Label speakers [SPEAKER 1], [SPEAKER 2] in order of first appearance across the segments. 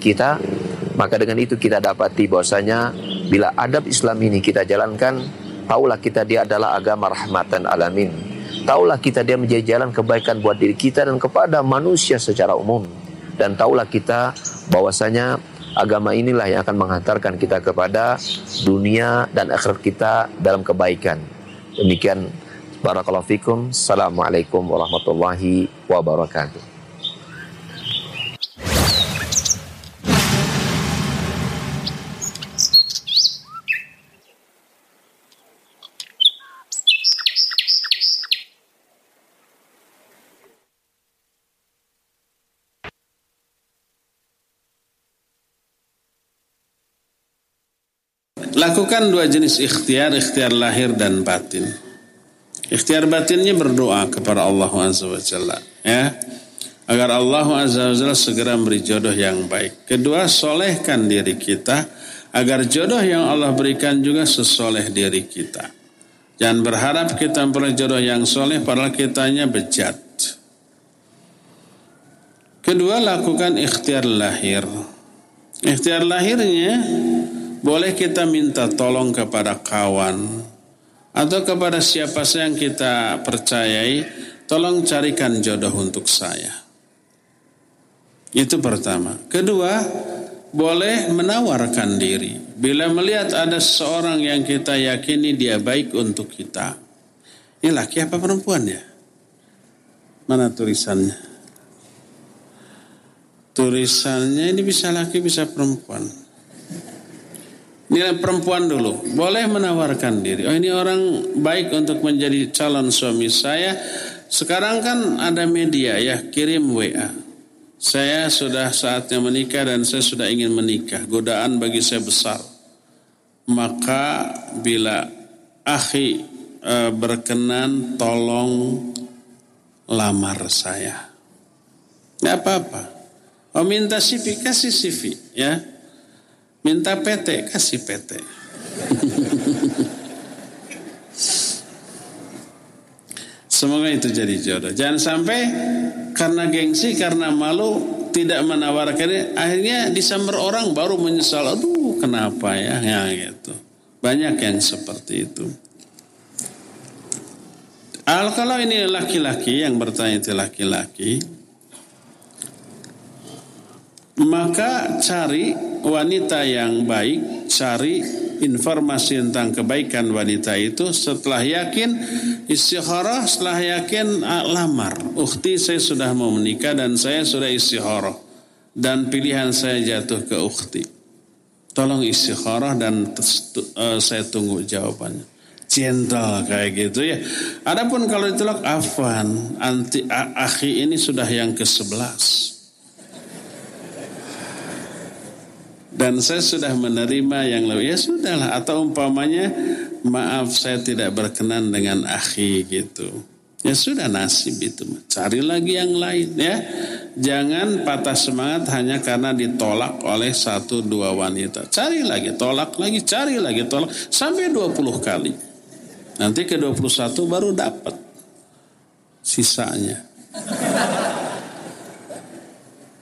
[SPEAKER 1] kita, maka dengan itu kita dapati bahwasanya bila adab Islam ini kita jalankan, taulah kita dia adalah agama rahmatan alamin. Taulah kita dia menjadi jalan kebaikan buat diri kita dan kepada manusia secara umum. Dan taulah kita bahwasanya agama inilah yang akan menghantarkan kita kepada dunia dan akhirat kita dalam kebaikan. Demikian barakallahu fikum. Assalamualaikum warahmatullahi wabarakatuh.
[SPEAKER 2] Lakukan dua jenis ikhtiar, ikhtiar lahir dan batin. Ikhtiar batinnya berdoa kepada Allah Azza wa Jalla. Ya. Agar Allah Azza wa Jalla segera beri jodoh yang baik. Kedua, solehkan diri kita. Agar jodoh yang Allah berikan juga sesoleh diri kita. Jangan berharap kita memperoleh jodoh yang soleh padahal kitanya bejat. Kedua, lakukan ikhtiar lahir. Ikhtiar lahirnya boleh kita minta tolong kepada kawan atau kepada siapa saja yang kita percayai, tolong carikan jodoh untuk saya. Itu pertama. Kedua, boleh menawarkan diri. Bila melihat ada seorang yang kita yakini dia baik untuk kita. Ini laki apa perempuan ya? Mana tulisannya? Tulisannya ini bisa laki bisa perempuan. Nilai perempuan dulu, boleh menawarkan diri. Oh ini orang baik untuk menjadi calon suami saya. Sekarang kan ada media ya, kirim WA. Saya sudah saatnya menikah dan saya sudah ingin menikah. Godaan bagi saya besar. Maka bila akhi e, berkenan tolong lamar saya. Tidak apa-apa. Oh minta CV, kasih CV ya. Minta PT, kasih PT. Semoga itu jadi jodoh. Jangan sampai karena gengsi, karena malu tidak menawarkannya, akhirnya disamber orang baru menyesal. Aduh, kenapa ya? Ya gitu. Banyak yang seperti itu. Al kalau ini laki-laki yang bertanya itu laki-laki, maka cari wanita yang baik, cari informasi tentang kebaikan wanita itu setelah yakin istikharah, setelah yakin ah, lamar. Ukti saya sudah mau menikah dan saya sudah istikharah dan pilihan saya jatuh ke ukti. Tolong istikharah dan uh, saya tunggu jawabannya. Gentle kayak gitu ya. Adapun kalau ditolak afwan, anti akhi ini sudah yang ke-11. Dan saya sudah menerima yang lebih. Ya sudahlah atau umpamanya maaf saya tidak berkenan dengan akhi gitu. Ya sudah nasib itu. Cari lagi yang lain ya. Jangan patah semangat hanya karena ditolak oleh satu dua wanita. Cari lagi tolak lagi cari lagi tolak. Sampai 20 kali. Nanti ke 21 baru dapat sisanya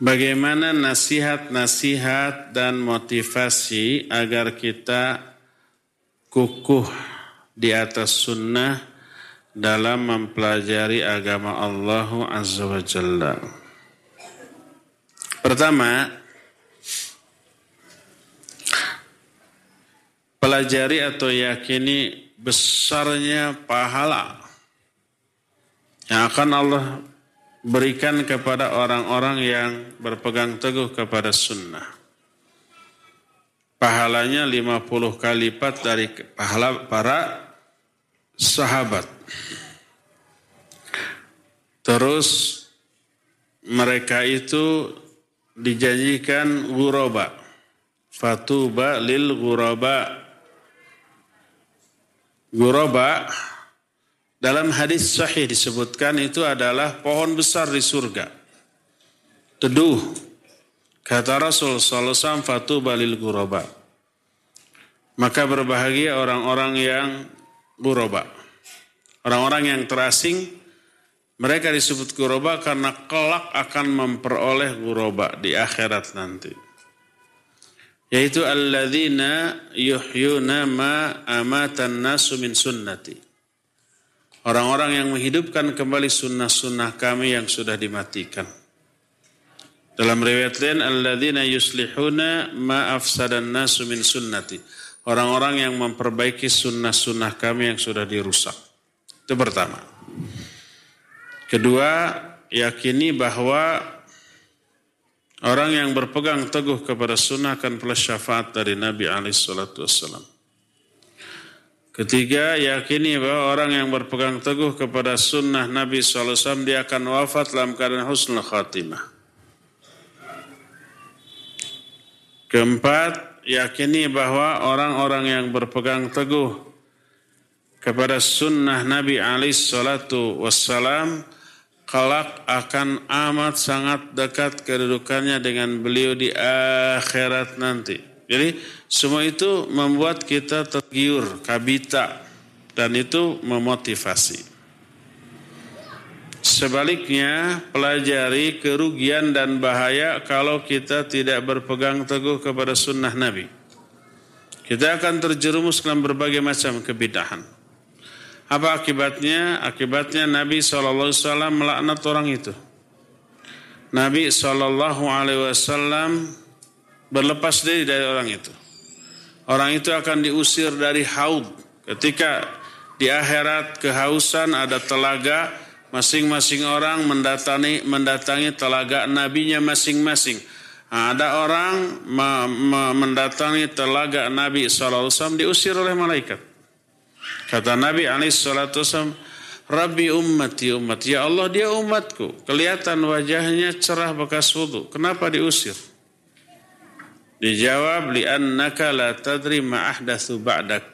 [SPEAKER 2] Bagaimana nasihat-nasihat dan motivasi agar kita kukuh di atas sunnah dalam mempelajari agama Allah Azza wa Jalla. Pertama, pelajari atau yakini besarnya pahala yang akan Allah berikan kepada orang-orang yang berpegang teguh kepada sunnah. Pahalanya 50 kali lipat dari pahala para sahabat. Terus mereka itu dijanjikan guraba. Fatuba lil guraba. Guraba dalam hadis sahih disebutkan itu adalah pohon besar di surga. Teduh. Kata Rasul sallallahu fatu balil guroba. Maka berbahagia orang-orang yang guroba. Orang-orang yang terasing, mereka disebut guroba karena kelak akan memperoleh guroba di akhirat nanti. Yaitu alladzina yuhyuna ma amatan nasu min sunnati Orang-orang yang menghidupkan kembali sunnah-sunnah kami yang sudah dimatikan. Dalam riwayat lain, alladzina yuslihuna ma afsadan nasu min sunnati. Orang-orang yang memperbaiki sunnah-sunnah kami yang sudah dirusak. Itu pertama. Kedua, yakini bahwa orang yang berpegang teguh kepada sunnah akan plus syafaat dari Nabi alaihi salatu wassalam. Ketiga, yakini bahwa orang yang berpegang teguh kepada sunnah Nabi SAW dia akan wafat dalam keadaan husnul khatimah. Keempat, yakini bahwa orang-orang yang berpegang teguh kepada sunnah Nabi SAW kelak akan amat sangat dekat kedudukannya dengan beliau di akhirat nanti. Jadi semua itu membuat kita tergiur, kabita, dan itu memotivasi. Sebaliknya, pelajari kerugian dan bahaya kalau kita tidak berpegang teguh kepada sunnah Nabi. Kita akan terjerumus dalam berbagai macam kebidahan. Apa akibatnya? Akibatnya Nabi SAW melaknat orang itu. Nabi SAW berlepas diri dari orang itu. Orang itu akan diusir dari haud. Ketika di akhirat kehausan ada telaga, masing-masing orang mendatangi mendatangi telaga nabinya masing-masing. Nah, ada orang mendatangi telaga Nabi SAW diusir oleh malaikat. Kata Nabi SAW, Rabbi ummati umat. Ya Allah dia umatku. Kelihatan wajahnya cerah bekas wudhu. Kenapa diusir? Dijawab li'annaka la tadri ma ahdatsu ba'dak.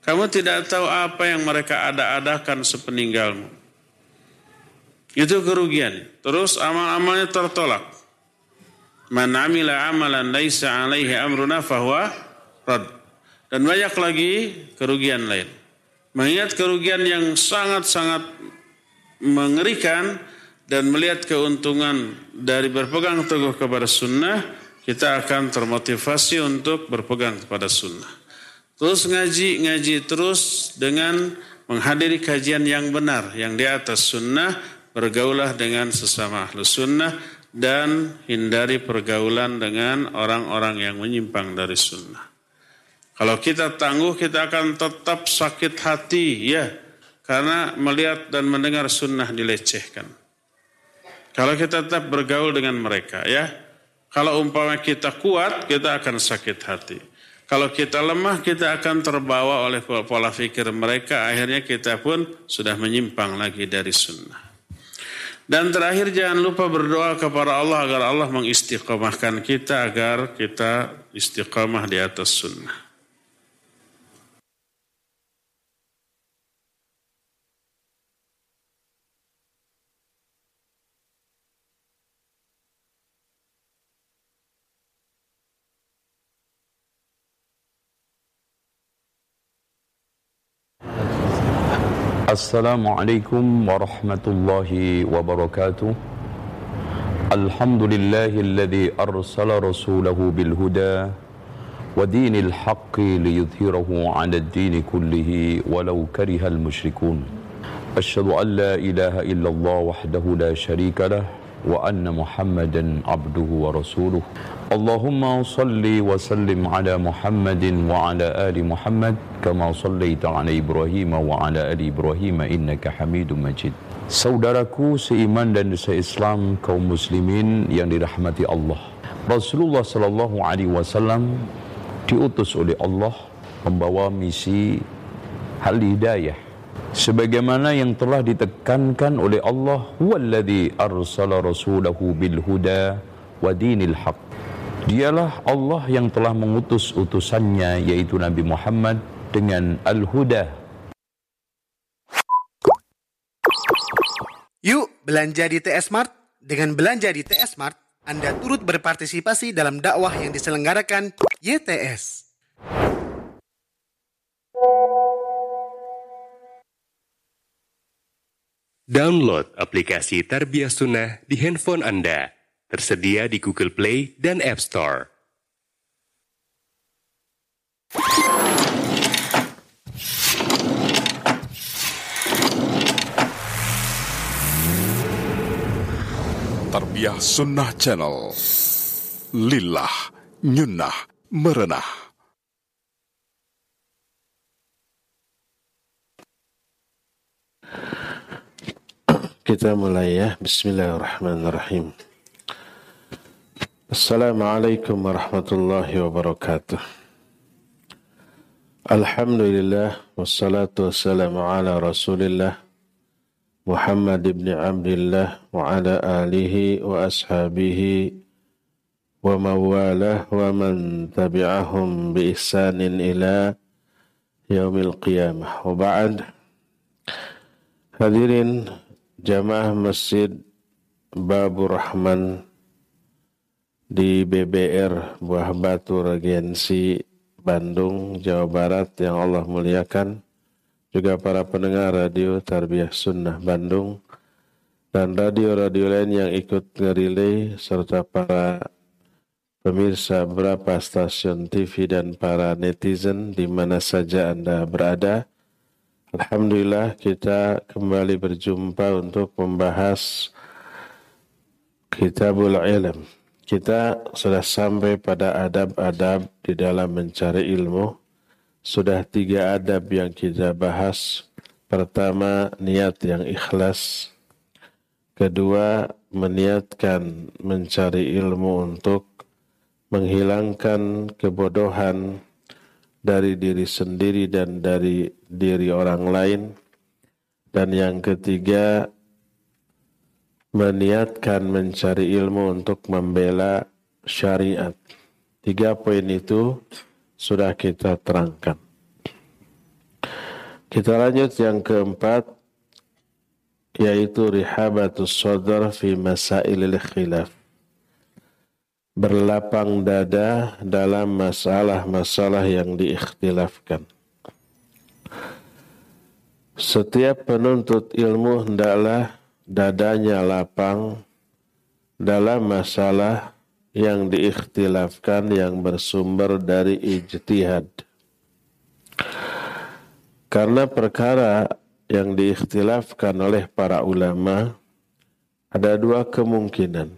[SPEAKER 2] Kamu tidak tahu apa yang mereka ada-adakan sepeninggalmu. Itu kerugian. Terus amal-amalnya tertolak. Man amila amalan laisa alaihi amruna fahuwa rad. Dan banyak lagi kerugian lain. Mengingat kerugian yang sangat-sangat mengerikan dan melihat keuntungan dari berpegang teguh kepada sunnah, kita akan termotivasi untuk berpegang kepada sunnah. Terus ngaji, ngaji terus dengan menghadiri kajian yang benar, yang di atas sunnah, bergaulah dengan sesama ahlu sunnah, dan hindari pergaulan dengan orang-orang yang menyimpang dari sunnah. Kalau kita tangguh, kita akan tetap sakit hati, ya, karena melihat dan mendengar sunnah dilecehkan. Kalau kita tetap bergaul dengan mereka, ya, kalau umpama kita kuat, kita akan sakit hati. Kalau kita lemah, kita akan terbawa oleh pola pikir mereka. Akhirnya kita pun sudah menyimpang lagi dari sunnah. Dan terakhir jangan lupa berdoa kepada Allah agar Allah mengistiqomahkan kita agar kita istiqomah di atas sunnah.
[SPEAKER 3] السلام عليكم ورحمة الله وبركاته. الحمد لله الذي أرسل رسوله بالهدى ودين الحق ليظهره على الدين كله ولو كره المشركون. أشهد أن لا إله إلا الله وحده لا شريك له وأن محمدا عبده ورسوله اللهم صل وسلم على محمد وعلى آل محمد كما صليت على إبراهيم وعلى آل إبراهيم إنك حميد مجيد Saudaraku seiman dan seislam kaum muslimin yang dirahmati Allah. Rasulullah sallallahu alaihi wasallam diutus oleh Allah membawa misi hal hidayah sebagaimana yang telah ditekankan oleh Allah huwallazi arsala rasulahu bil huda wa dinil haq dialah Allah yang telah mengutus utusannya yaitu Nabi Muhammad dengan al-huda
[SPEAKER 4] Yuk belanja di TS Mart. Dengan belanja di TS Mart, Anda turut berpartisipasi dalam dakwah yang diselenggarakan YTS.
[SPEAKER 5] Download aplikasi Tarbiyah Sunnah di handphone Anda. Tersedia di Google Play dan App Store.
[SPEAKER 6] Tarbiyah Sunnah Channel Lillah Nyunnah Merenah
[SPEAKER 7] Kita mulai ya. Bismillahirrahmanirrahim. Assalamualaikum warahmatullahi wabarakatuh. Alhamdulillah Wassalatu wassalamu ala rasulillah Muhammad ibn Abdullah wa ala alihi wa ashabihi wa mawalah wa man tabi'ahum bi ihsanin ila yaumil qiyamah. Wa ba'd. Hadirin jamaah masjid Babur Rahman di BBR Buah Batu Regensi Bandung Jawa Barat yang Allah muliakan juga para pendengar radio Tarbiyah Sunnah Bandung dan radio-radio lain yang ikut ngerilai serta para pemirsa beberapa stasiun TV dan para netizen di mana saja Anda berada. Alhamdulillah kita kembali berjumpa untuk membahas Kitabul Ilm. Kita sudah sampai pada adab-adab di dalam mencari ilmu sudah tiga adab yang kita bahas. Pertama, niat yang ikhlas. Kedua, meniatkan mencari ilmu untuk menghilangkan kebodohan dari diri sendiri dan dari diri orang lain. Dan yang ketiga, meniatkan mencari ilmu untuk membela syariat. Tiga poin itu sudah kita terangkan. Kita lanjut yang keempat yaitu rihabatus sadar fi masailil khilaf. Berlapang dada dalam masalah-masalah yang diikhtilafkan. Setiap penuntut ilmu hendaklah dadanya lapang dalam masalah yang diikhtilafkan yang bersumber dari ijtihad. Karena perkara yang diikhtilafkan oleh para ulama ada dua kemungkinan.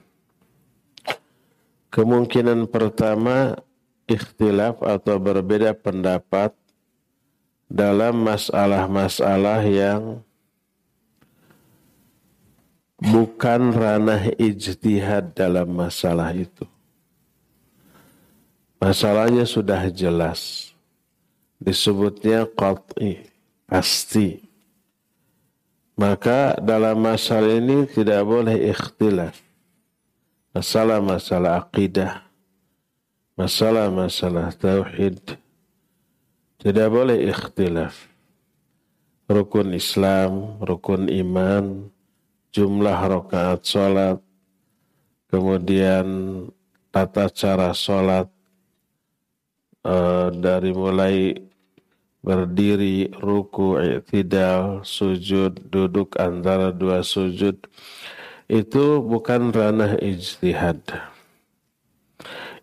[SPEAKER 7] Kemungkinan pertama ikhtilaf atau berbeda pendapat dalam masalah-masalah yang bukan ranah ijtihad dalam masalah itu. Masalahnya sudah jelas. Disebutnya qat'i, pasti. Maka dalam masalah ini tidak boleh ikhtilaf. Masalah-masalah akidah, masalah-masalah tauhid, tidak boleh ikhtilaf. Rukun Islam, rukun iman, jumlah rakaat sholat, kemudian tata cara sholat uh, dari mulai berdiri, ruku, i'tidal, sujud, duduk antara dua sujud. itu bukan ranah ijtihad.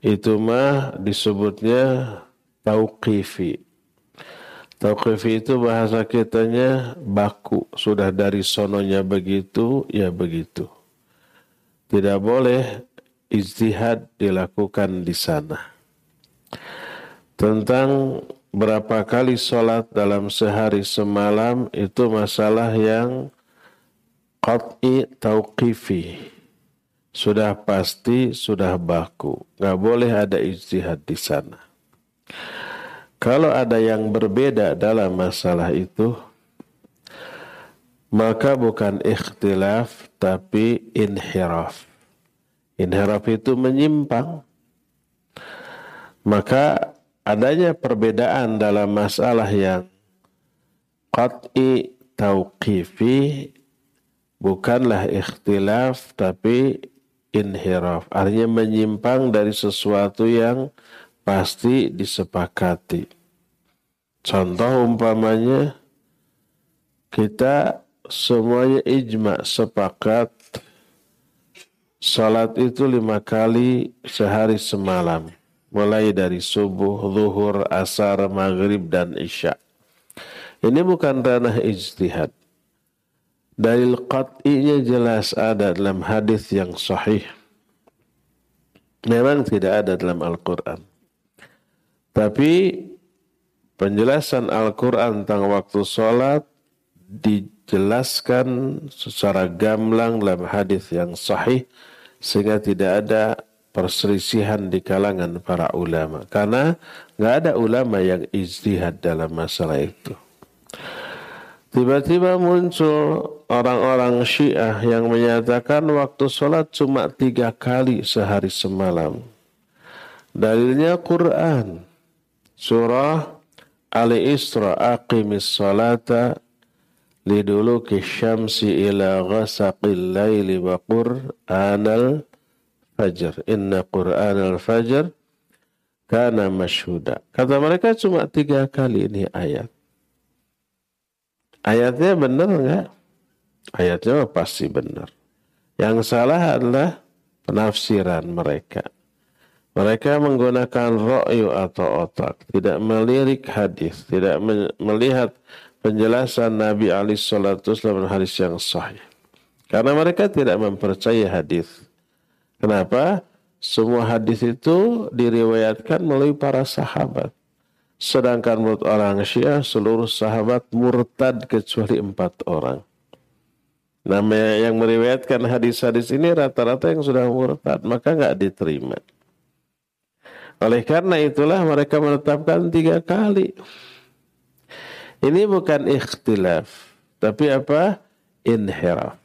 [SPEAKER 7] Itu mah disebutnya tauqifi. Tauqifi itu bahasa kitanya baku. Sudah dari sononya begitu, ya begitu. Tidak boleh ijtihad dilakukan di sana. Tentang berapa kali sholat dalam sehari semalam itu masalah yang qat'i tauqifi. Sudah pasti, sudah baku. Nggak boleh ada ijtihad di sana. Kalau ada yang berbeda dalam masalah itu, maka bukan ikhtilaf tapi inhiraf. Inhiraf itu menyimpang. Maka adanya perbedaan dalam masalah yang qat'i tauqifi bukanlah ikhtilaf tapi inhiraf. Artinya menyimpang dari sesuatu yang pasti disepakati. Contoh umpamanya kita semuanya ijma sepakat salat itu lima kali sehari semalam. Mulai dari subuh, zuhur, asar, maghrib, dan isya. Ini bukan ranah ijtihad. Dalil qat'inya jelas ada dalam hadis yang sahih. Memang tidak ada dalam Al-Quran. Tapi penjelasan Al-Quran tentang waktu sholat dijelaskan secara gamblang dalam hadis yang sahih sehingga tidak ada perselisihan di kalangan para ulama karena nggak ada ulama yang ijtihad dalam masalah itu. Tiba-tiba muncul orang-orang Syiah yang menyatakan waktu sholat cuma tiga kali sehari semalam. Dalilnya Quran. Surah Ali Isra aqimis salata liduluki syamsi ila ghasaqil laili wa qur'anal fajr. Inna qur'anal fajr kana masyhuda. Kata mereka cuma tiga kali ini ayat. Ayatnya benar enggak? Ayatnya pasti benar. Yang salah adalah penafsiran mereka. Mereka menggunakan ro'yu atau otak, tidak melirik hadis, tidak melihat penjelasan Nabi Ali Shallallahu dalam hadis yang sahih. Karena mereka tidak mempercayai hadis. Kenapa? Semua hadis itu diriwayatkan melalui para sahabat. Sedangkan menurut orang Syiah seluruh sahabat murtad kecuali empat orang. Namanya yang meriwayatkan hadis-hadis ini rata-rata yang sudah murtad, maka nggak diterima. Oleh karena itulah mereka menetapkan tiga kali. Ini bukan ikhtilaf, tapi apa? Inhiraf.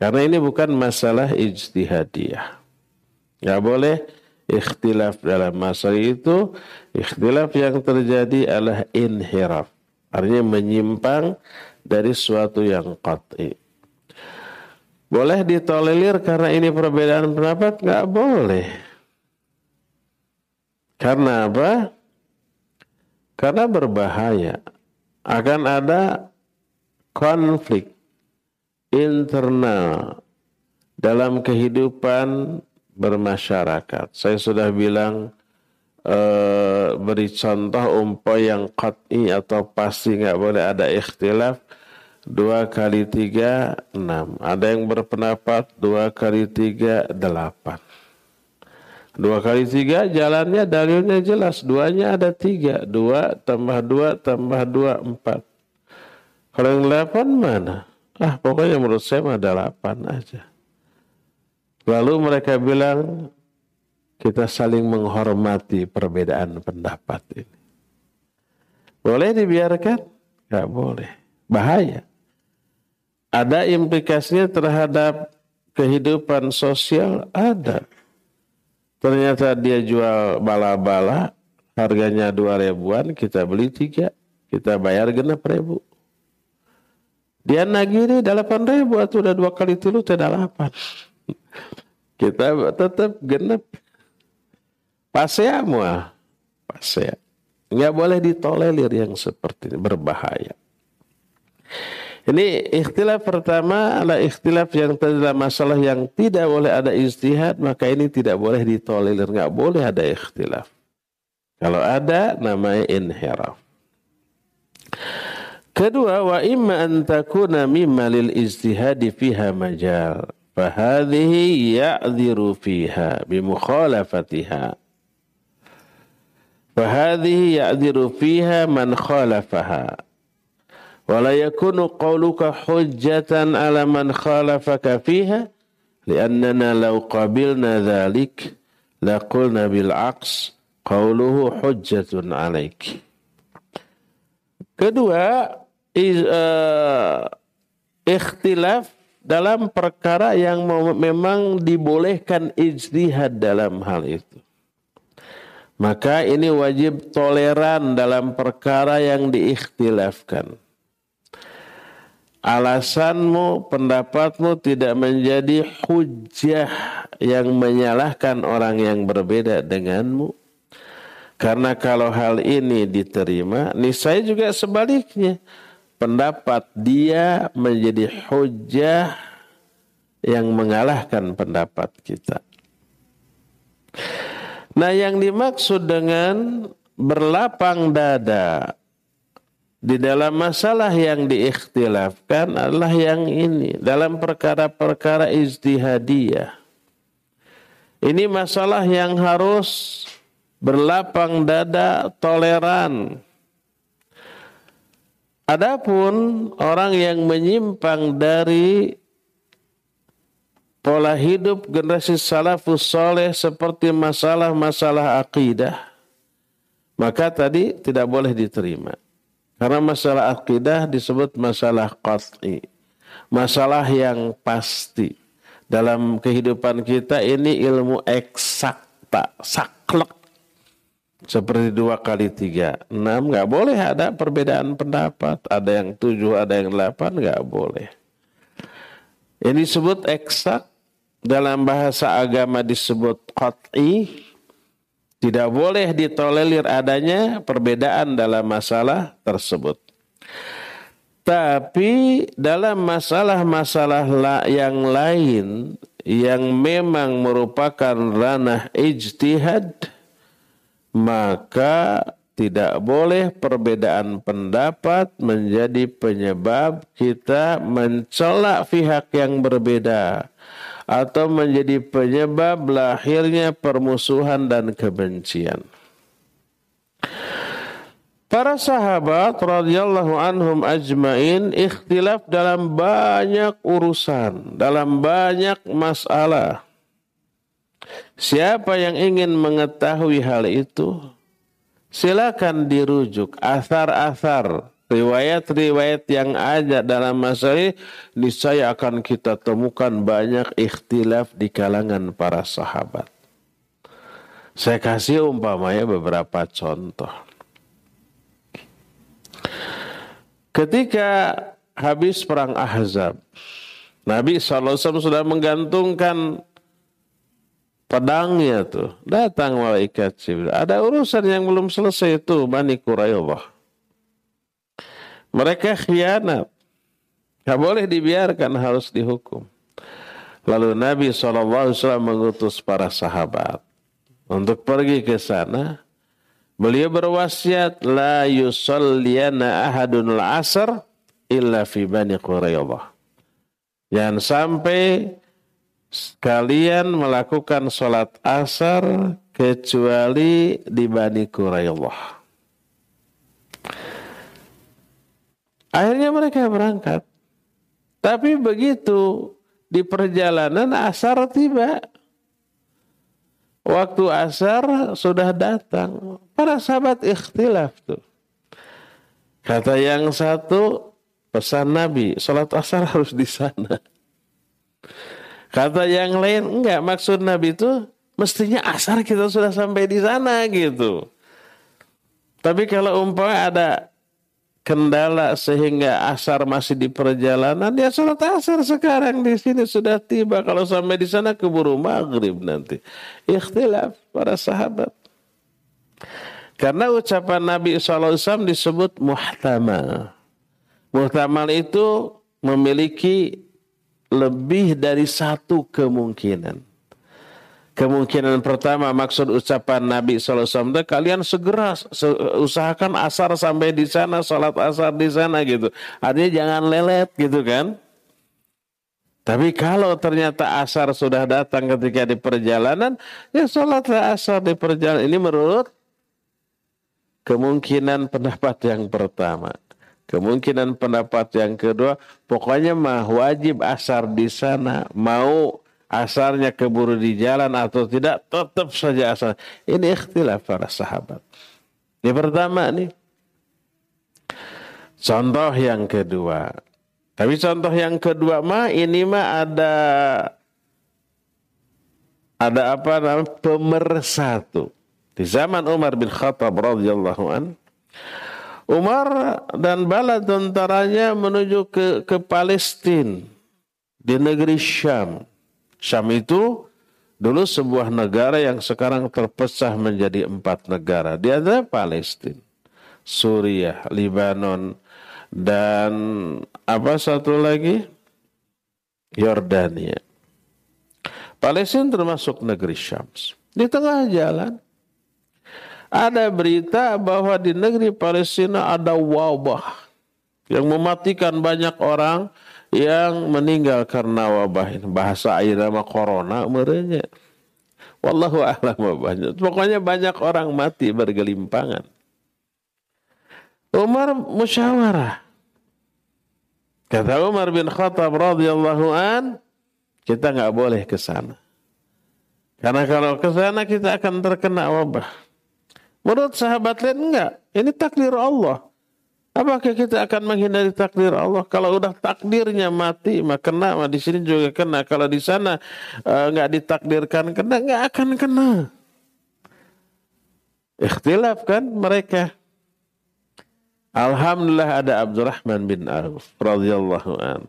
[SPEAKER 7] Karena ini bukan masalah ijtihadiyah. Gak boleh ikhtilaf dalam masalah itu. Ikhtilaf yang terjadi adalah inhiraf. Artinya menyimpang dari suatu yang qat'i. Boleh ditolerir karena ini perbedaan pendapat? Gak boleh. Karena apa? Karena berbahaya. Akan ada konflik internal dalam kehidupan bermasyarakat. Saya sudah bilang eh, beri contoh umpah yang qat'i atau pasti nggak boleh ada ikhtilaf. Dua kali tiga, enam. Ada yang berpendapat dua kali tiga, delapan. Dua kali tiga jalannya dalilnya jelas. Duanya ada tiga. Dua tambah dua tambah dua empat. Kalau yang delapan mana? Ah pokoknya menurut saya mah delapan aja. Lalu mereka bilang kita saling menghormati perbedaan pendapat ini. Boleh dibiarkan? Gak boleh. Bahaya. Ada implikasinya terhadap kehidupan sosial? Ada. Ternyata dia jual bala-bala, harganya dua ribuan, kita beli tiga, kita bayar genap ribu. Dia nagih ini delapan ribu, atau udah dua kali tilu, tidak delapan. Kita tetap genap. Pasea mua. Pasea. Nggak boleh ditolerir yang seperti ini, berbahaya. Ini ikhtilaf pertama adalah ikhtilaf yang adalah masalah yang tidak boleh ada ijtihad, maka ini tidak boleh ditolerir, nggak boleh ada ikhtilaf. Kalau ada namanya inhiraf. Kedua, wa imma an takuna mimma lil ijtihadi fiha majal. Fahadhihi ya'dhiru fiha bimukhalafatiha. Fahadhihi ya'dhiru fiha man khalafaha. ولا يكون قولك حجة على من خالفك فيها لأننا لو قبلنا ذلك لقلنا بالعكس قوله حجة عليك Kedua, is, uh, ikhtilaf dalam perkara yang memang dibolehkan ijtihad dalam hal itu. Maka ini wajib toleran dalam perkara yang diikhtilafkan alasanmu, pendapatmu tidak menjadi hujah yang menyalahkan orang yang berbeda denganmu. Karena kalau hal ini diterima, niscaya juga sebaliknya. Pendapat dia menjadi hujah yang mengalahkan pendapat kita. Nah yang dimaksud dengan berlapang dada di dalam masalah yang diikhtilafkan adalah yang ini dalam perkara-perkara ijtihadiyah. Ini masalah yang harus berlapang dada toleran. Adapun orang yang menyimpang dari pola hidup generasi salafus soleh seperti masalah-masalah akidah, maka tadi tidak boleh diterima. Karena masalah akidah disebut masalah qat'i. Masalah yang pasti. Dalam kehidupan kita ini ilmu eksakta, saklek. Seperti dua kali tiga, enam, nggak boleh ada perbedaan pendapat. Ada yang tujuh, ada yang delapan, nggak boleh. Ini disebut eksak, dalam bahasa agama disebut qat'i, tidak boleh ditolerir adanya perbedaan dalam masalah tersebut. Tapi dalam masalah-masalah yang lain yang memang merupakan ranah ijtihad, maka tidak boleh perbedaan pendapat menjadi penyebab kita mencelak pihak yang berbeda atau menjadi penyebab lahirnya permusuhan dan kebencian. Para sahabat radhiyallahu anhum ajmain ikhtilaf dalam banyak urusan, dalam banyak masalah. Siapa yang ingin mengetahui hal itu, silakan dirujuk asar-asar riwayat-riwayat yang ada dalam masalah saya akan kita temukan banyak ikhtilaf di kalangan para sahabat. Saya kasih umpamanya beberapa contoh. Ketika habis perang Ahzab, Nabi SAW sudah menggantungkan pedangnya tuh. Datang malaikat Jibril. Ada urusan yang belum selesai itu Bani Quraidah. Mereka khianat. Gak boleh dibiarkan harus dihukum. Lalu Nabi SAW mengutus para sahabat untuk pergi ke sana. Beliau berwasiat la yusalliyana ahadun al-asr illa fi bani Quraidah. Jangan sampai kalian melakukan sholat asar kecuali di Bani Quraidah. Akhirnya mereka berangkat. Tapi begitu di perjalanan asar tiba. Waktu asar sudah datang. Para sahabat ikhtilaf tuh. Kata yang satu, pesan Nabi, sholat asar harus di sana. Kata yang lain, enggak maksud Nabi itu mestinya asar kita sudah sampai di sana gitu. Tapi kalau umpamanya ada kendala sehingga asar masih di perjalanan ya sholat asar sekarang di sini sudah tiba. Kalau sampai di sana keburu maghrib nanti. Ikhtilaf para sahabat. Karena ucapan Nabi SAW disebut muhtamal. Muhtamal itu memiliki lebih dari satu kemungkinan. Kemungkinan pertama maksud ucapan Nabi SAW kalian segera usahakan asar sampai di sana, sholat asar di sana gitu. Artinya jangan lelet gitu kan. Tapi kalau ternyata asar sudah datang ketika di perjalanan, ya sholatlah asar di perjalanan. Ini menurut kemungkinan pendapat yang pertama. Kemungkinan pendapat yang kedua, pokoknya mah wajib asar di sana. Mau asarnya keburu di jalan atau tidak, tetap saja asar. Ini ikhtilaf para sahabat. Ini pertama nih. Contoh yang kedua. Tapi contoh yang kedua mah ini mah ada ada apa namanya pemersatu. Di zaman Umar bin Khattab radhiyallahu an Umar dan bala tentaranya menuju ke ke Palestina di negeri Syam. Syam itu dulu sebuah negara yang sekarang terpecah menjadi empat negara. Di antara Palestina, Suriah, Lebanon, dan apa satu lagi? Yordania. Palestina termasuk negeri Syams. Di tengah jalan ada berita bahwa di negeri Palestina ada wabah yang mematikan banyak orang yang meninggal karena wabah ini. Bahasa air nama corona merenya. Wallahu a'lam banyak pokoknya banyak orang mati bergelimpangan. Umar musyawarah. Kata Umar bin Khattab radhiyallahu an kita nggak boleh ke sana. Karena kalau ke sana kita akan terkena wabah. Menurut sahabat lain enggak. Ini takdir Allah Apakah kita akan menghindari takdir Allah? Kalau udah takdirnya mati, maka kena. Di sini juga kena. Kalau di sana uh, nggak ditakdirkan kena, nggak akan kena. Ikhtilaf kan mereka. Alhamdulillah ada Abdurrahman bin Auf radhiyallahu an.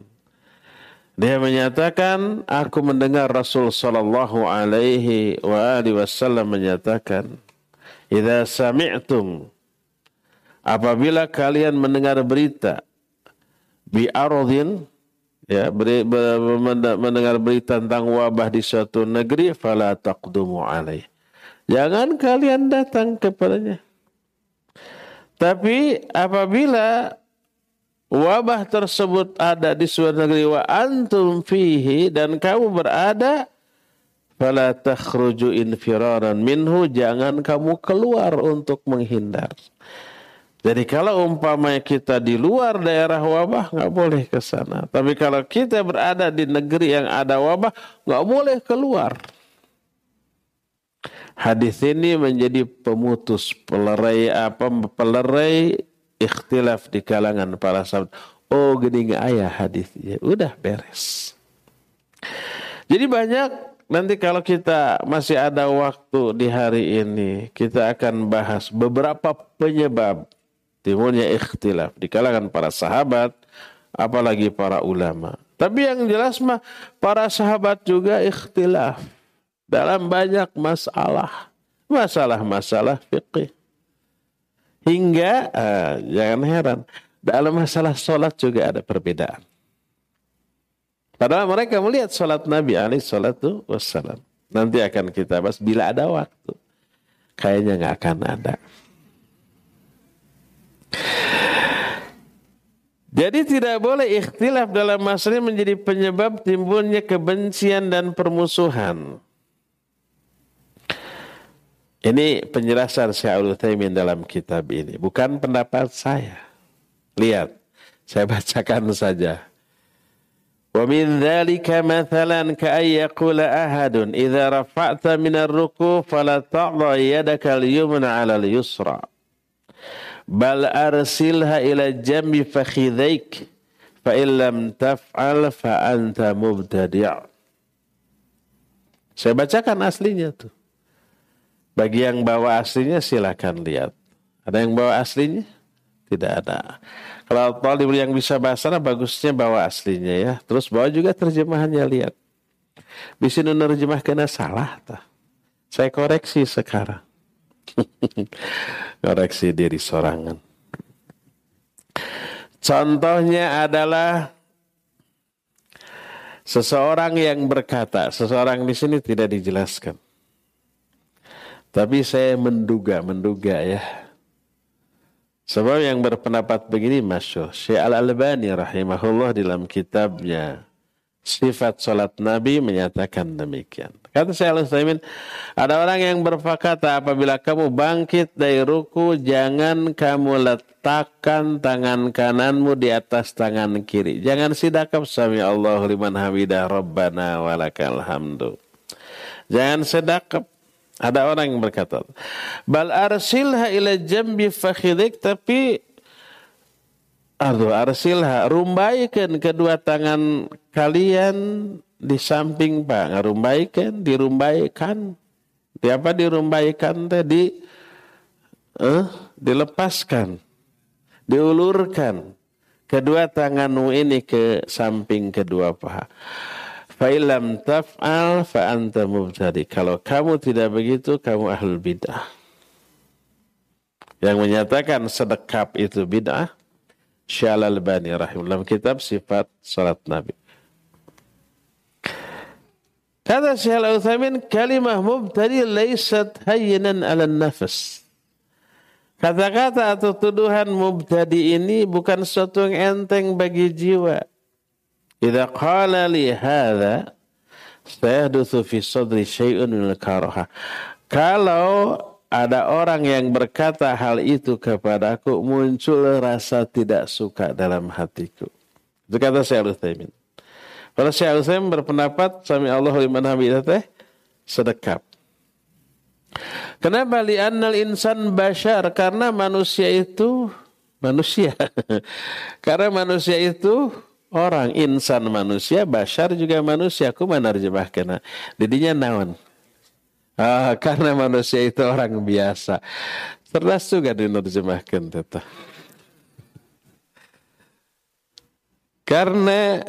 [SPEAKER 7] Dia menyatakan, aku mendengar Rasul sallallahu alaihi wa alihi wasallam menyatakan, "Idza sami'tum apabila kalian mendengar berita bi aradhin ya beri, ber, mendengar berita tentang wabah di suatu negeri fala taqdumu alaih. Jangan kalian datang kepadanya. Tapi apabila wabah tersebut ada di suatu negeri wa antum fihi dan kamu berada fala takhruju infiraran minhu jangan kamu keluar untuk menghindar jadi kalau umpamanya kita di luar daerah wabah nggak boleh ke sana. Tapi kalau kita berada di negeri yang ada wabah nggak boleh keluar. Hadis ini menjadi pemutus pelerai apa pelerai ikhtilaf di kalangan para sahabat. Oh gini ayah hadisnya, udah beres. Jadi banyak nanti kalau kita masih ada waktu di hari ini kita akan bahas beberapa penyebab timbulnya ikhtilaf di kalangan para sahabat, apalagi para ulama. Tapi yang jelas mah para sahabat juga ikhtilaf dalam banyak masalah, masalah-masalah fikih. Hingga uh, jangan heran dalam masalah sholat juga ada perbedaan. Padahal mereka melihat sholat Nabi alaihi salatu wassalam. Nanti akan kita bahas bila ada waktu. Kayaknya nggak akan ada. Jadi tidak boleh ikhtilaf dalam masalah menjadi penyebab timbulnya kebencian dan permusuhan. Ini penjelasan Syaikhul Utsaimin dalam kitab ini, bukan pendapat saya. Lihat, saya bacakan saja. Wa min dzalika mathalan ka ay yaqula ahadun idza rafa'ta min ar-ruku fala ta'dha yadaka al-yumna al-yusra bal arsilha ila jambi fakhidhaik fa illam taf'al fa anta mubtadi' Saya bacakan aslinya tuh. Bagi yang bawa aslinya silakan lihat. Ada yang bawa aslinya? Tidak ada. Kalau talib yang bisa bahasa bagusnya bawa aslinya ya. Terus bawa juga terjemahannya lihat. Bisa nerjemah kena salah. Tah. Saya koreksi sekarang. Koreksi diri sorangan. Contohnya adalah Seseorang yang berkata, seseorang di sini tidak dijelaskan. Tapi saya menduga, menduga ya. Sebab yang berpendapat begini masyur. Syekh Al-Albani rahimahullah dalam kitabnya Sifat Salat Nabi menyatakan demikian. Kata Syekh Al-Utsaimin, ada orang yang berkata apabila kamu bangkit dari ruku, jangan kamu letakkan tangan kananmu di atas tangan kiri. Jangan sidakap sami Allah liman hamidah rabbana walakal hamdu. Jangan sedakap. Ada orang yang berkata, bal arsilha ila jambi fakhidik, tapi Aduh, arsilha, rumbaikan kedua tangan kalian di samping Pak, ngarumbaikan, dirumbaikan. Di apa dirumbaikan tadi? Eh, dilepaskan, diulurkan kedua tanganmu ini ke samping kedua paha. Fa'ilam taf'al fa'anta mubtadi. Kalau kamu tidak begitu, kamu ahlul bid'ah. Yang menyatakan sedekap itu bid'ah, Syalal Bani rahimahullah kitab sifat salat Nabi. Kata Syekh Al-Utsaimin kalimah mubtadi laysat hayyinan 'ala nafas. Kata-kata atau tuduhan mubtadi ini bukan sesuatu yang enteng bagi jiwa. Idza qala li hadza sayahdutsu fi sadri syai'un min karaha. Kalau ada orang yang berkata hal itu kepadaku muncul rasa tidak suka dalam hatiku. Itu kata Syekh Al-Utsaimin. Kalau Syekh Al-Utsaimin berpendapat sami Allah liman hamidah teh sedekap. Kenapa li'annal insan bashar? Karena manusia itu manusia. Karena manusia itu orang insan manusia, bashar juga manusia. Aku menerjemahkan. Didinya naon. Ah, karena manusia itu orang biasa. Cerdas juga diterjemahkan. Tata. Karena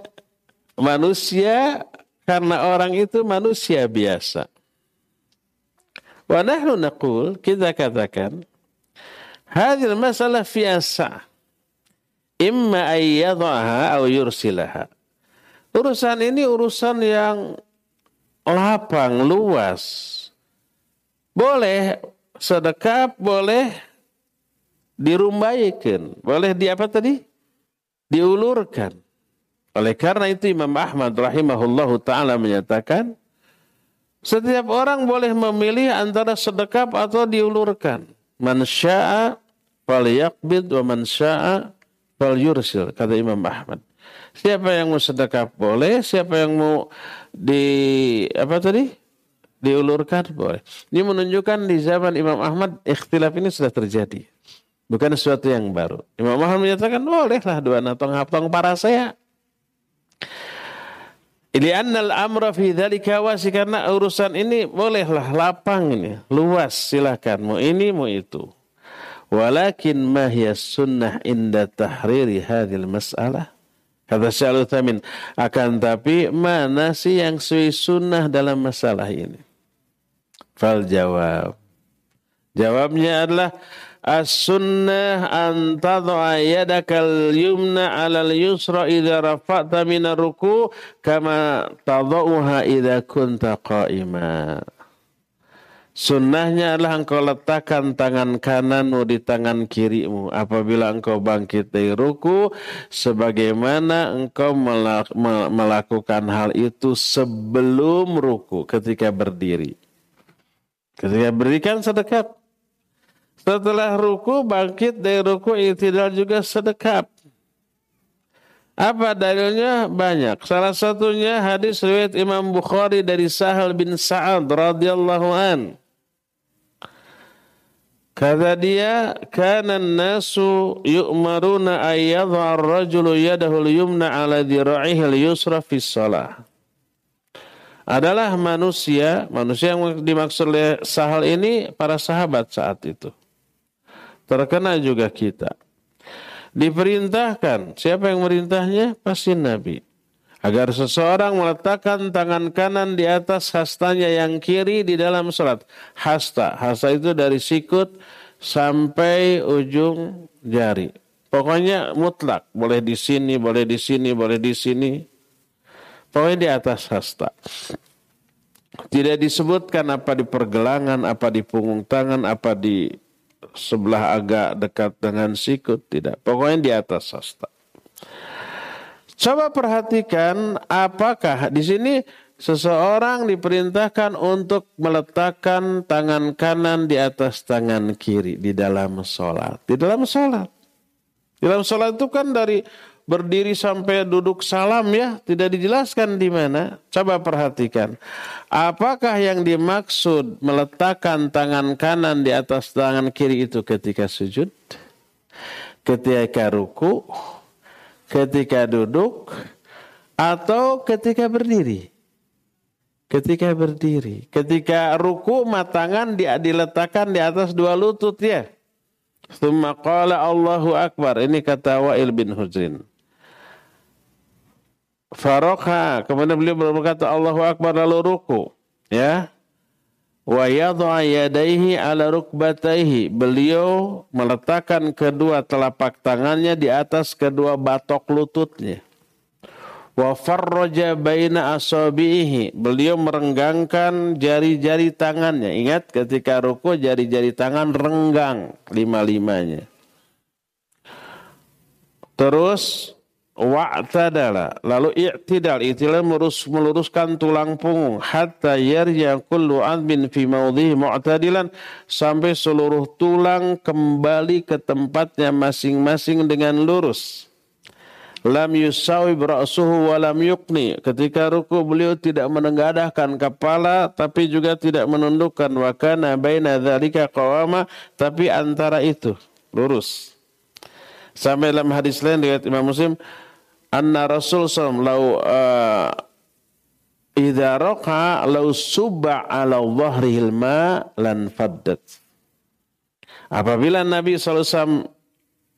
[SPEAKER 7] manusia, karena orang itu manusia biasa. Wa nahnu naqul, kita katakan, hadil masalah fiasa imma ayyadaha atau yursilaha. Urusan ini urusan yang lapang, luas. Boleh sedekap, boleh dirumbaikan. Boleh di apa tadi? Diulurkan. Oleh karena itu Imam Ahmad rahimahullahu taala menyatakan setiap orang boleh memilih antara sedekap atau diulurkan. Man syaa falyaqbid wa man syaa falyursil kata Imam Ahmad. Siapa yang mau sedekap boleh, siapa yang mau di apa tadi? diulurkan boleh. Ini menunjukkan di zaman Imam Ahmad ikhtilaf ini sudah terjadi. Bukan sesuatu yang baru. Imam Ahmad menyatakan bolehlah dua natong haptong para saya. Li'annal amra fi dzalika wasi karena urusan ini bolehlah lapang ini, luas silakan mau ini mau itu. Walakin ma hiya sunnah inda tahriri hadhil mas'alah? Kata Syaikhul Thamin, akan tapi mana sih yang sesuai sunnah dalam masalah ini? Fal jawab. Jawabnya adalah As-sunnah an tad'a yadakal yumna 'alal yusra idza rafa'ta min ruku kama tad'uha idza kunta qa'ima. Sunnahnya adalah engkau letakkan tangan kananmu di tangan kirimu apabila engkau bangkit dari ruku sebagaimana engkau melakukan hal itu sebelum ruku ketika berdiri. Ketika berikan sedekat setelah ruku bangkit dari ruku itidal juga sedekap. Apa dalilnya? Banyak. Salah satunya hadis riwayat Imam Bukhari dari Sahal bin Sa'ad radhiyallahu an. Kata dia, kana nasu yu'maruna ayyadha ar-rajulu yadahu al-yumna ala dhira'ihi al-yusra fi shalah. Adalah manusia, manusia yang dimaksud oleh Sahal ini para sahabat saat itu terkena juga kita. Diperintahkan, siapa yang merintahnya? Pasti Nabi. Agar seseorang meletakkan tangan kanan di atas hastanya yang kiri di dalam sholat. Hasta, hasta itu dari sikut sampai ujung jari. Pokoknya mutlak, boleh di sini, boleh di sini, boleh di sini. Pokoknya di atas hasta. Tidak disebutkan apa di pergelangan, apa di punggung tangan, apa di sebelah agak dekat dengan sikut. Tidak. Pokoknya di atas hasta. Coba perhatikan apakah di sini seseorang diperintahkan untuk meletakkan tangan kanan di atas tangan kiri di dalam sholat. Di dalam sholat. Di dalam sholat itu kan dari berdiri sampai duduk salam ya, tidak dijelaskan di mana. Coba perhatikan. Apakah yang dimaksud meletakkan tangan kanan di atas tangan kiri itu ketika sujud? Ketika ruku? Ketika duduk? Atau ketika berdiri? ketika berdiri. Ketika ruku matangan diletakkan di atas dua lutut ya. Thumma Allahu Akbar. Ini kata Wa'il bin Hujrin. Farokha. Kemudian beliau berkata Allahu Akbar lalu ruku. Ya. Wa yadha yadaihi ala rukbataihi. Beliau meletakkan kedua telapak tangannya di atas kedua batok lututnya wa farraja baina asabihi beliau merenggangkan jari-jari tangannya ingat ketika ruku jari-jari tangan renggang lima-limanya terus wa'tadala. Lalu i'tidal i'tidal melurus, meluruskan tulang punggung. Hatta yarja kullu admin fi maudhihi mu'tadilan. Sampai seluruh tulang kembali ke tempatnya masing-masing dengan lurus. Lam yusawi ra'suhu wa lam yukni. Ketika ruku beliau tidak menenggadahkan kepala tapi juga tidak menundukkan. Wa kana baina dzalika qawama. Tapi antara itu lurus. Sampai dalam hadis lain riwayat Imam Muslim anna Rasul sallallahu lau uh, idza raqa lau subba ala dhahrihil ma lan faddat. Apabila Nabi SAW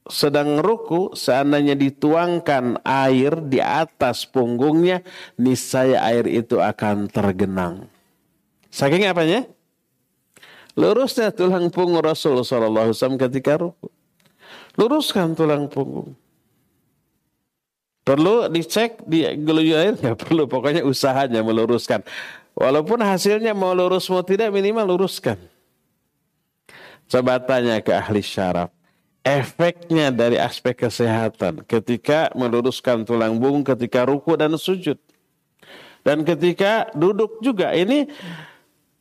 [SPEAKER 7] sedang ruku, seandainya dituangkan air di atas punggungnya, niscaya air itu akan tergenang. Saking apanya? Lurusnya tulang punggung Rasul Sallallahu Alaihi ketika ruku. Luruskan tulang punggung. Perlu dicek di geluyu air? Nggak perlu, pokoknya usahanya meluruskan. Walaupun hasilnya mau lurus mau tidak minimal luruskan. Coba tanya ke ahli syaraf efeknya dari aspek kesehatan ketika meluruskan tulang punggung ketika ruku dan sujud. Dan ketika duduk juga ini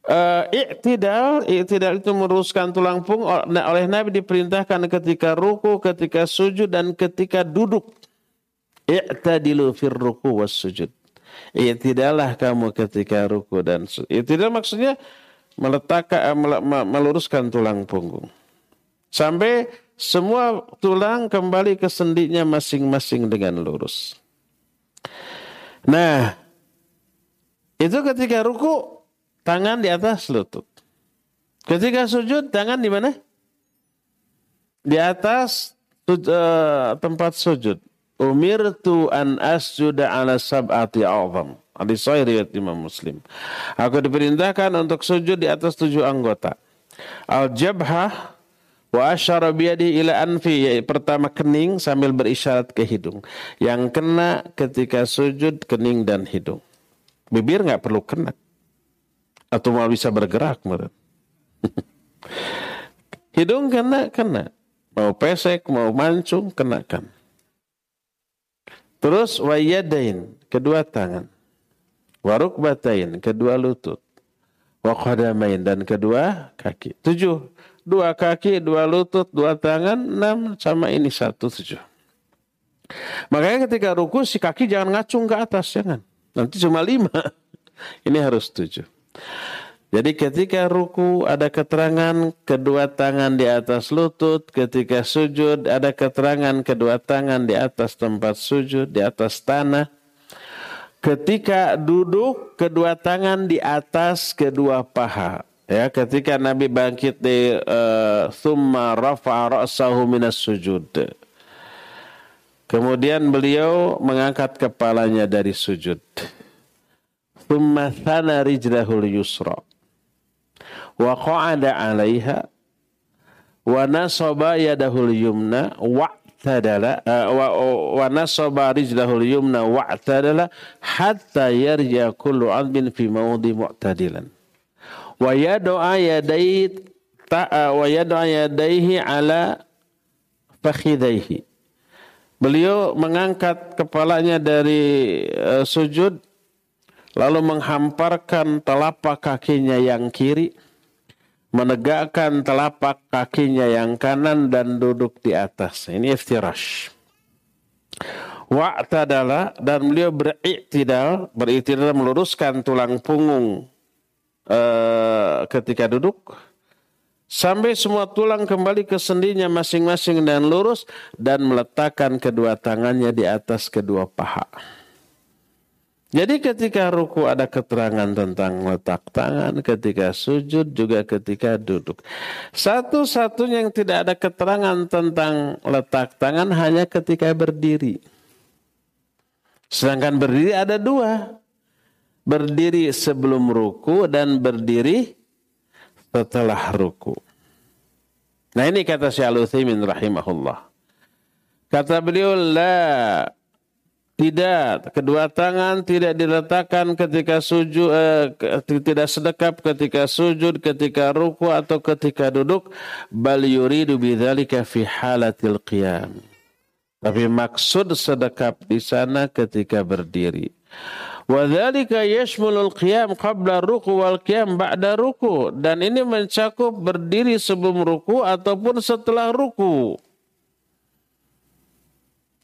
[SPEAKER 7] uh, iktidal, iktidal itu meluruskan tulang punggung oleh Nabi diperintahkan ketika ruku, ketika sujud dan ketika duduk. I'tadilu fir ruku was sujud. Iktidalah kamu ketika ruku dan sujud. Iktidal maksudnya meletakkan meluruskan tulang punggung. Sampai semua tulang kembali ke sendinya masing-masing dengan lurus. Nah, itu ketika ruku, tangan di atas lutut. Ketika sujud, tangan di mana? Di atas uh, tempat sujud. Umirtu an asjuda ala sab'ati azam. Hadis sahih riwayat Imam Muslim. Aku diperintahkan untuk sujud di atas tujuh anggota. Al-jabhah Wa asyara biyadi ila anfi pertama kening sambil berisyarat ke hidung. Yang kena ketika sujud kening dan hidung. Bibir nggak perlu kena. Atau mau bisa bergerak menurut. hidung kena kena. Mau pesek, mau mancung kenakan. Terus wayadain kedua tangan. Waruk batain kedua lutut. Wakadamain dan kedua kaki. Tujuh dua kaki, dua lutut, dua tangan, enam sama ini satu tujuh. Makanya ketika ruku si kaki jangan ngacung ke atas, jangan. Nanti cuma lima. Ini harus tujuh. Jadi ketika ruku ada keterangan kedua tangan di atas lutut, ketika sujud ada keterangan kedua tangan di atas tempat sujud, di atas tanah. Ketika duduk kedua tangan di atas kedua paha. Ya, ketika Nabi bangkit di uh, thumma rafa'a minas sujud. Kemudian beliau mengangkat kepalanya dari sujud. Thana yusra. 'alaiha wa'tadala hatta yarja kullu fi fakhidaihi Beliau mengangkat kepalanya dari uh, sujud lalu menghamparkan telapak kakinya yang kiri menegakkan telapak kakinya yang kanan dan duduk di atas. Ini iftirash. Wa'tadala dan beliau beriktidal, beriktidal meluruskan tulang punggung uh, ketika duduk sampai semua tulang kembali ke sendinya masing-masing dan lurus dan meletakkan kedua tangannya di atas kedua paha. Jadi ketika ruku ada keterangan tentang letak tangan, ketika sujud juga ketika duduk. Satu-satunya yang tidak ada keterangan tentang letak tangan hanya ketika berdiri. Sedangkan berdiri ada dua. Berdiri sebelum ruku dan berdiri setelah ruku. Nah ini kata Syekh Al-Utsaimin rahimahullah. Kata beliau la tidak, kedua tangan tidak diletakkan ketika sujud, eh, tidak sedekap ketika sujud, ketika ruku atau ketika duduk. Bal yuridu bidzalika fi halatil qiyam. Tapi maksud sedekap di sana ketika berdiri. Wadzalika yashmulul qiyam qabla ruku wal qiyam ba'da ruku. Dan ini mencakup berdiri sebelum ruku ataupun setelah ruku.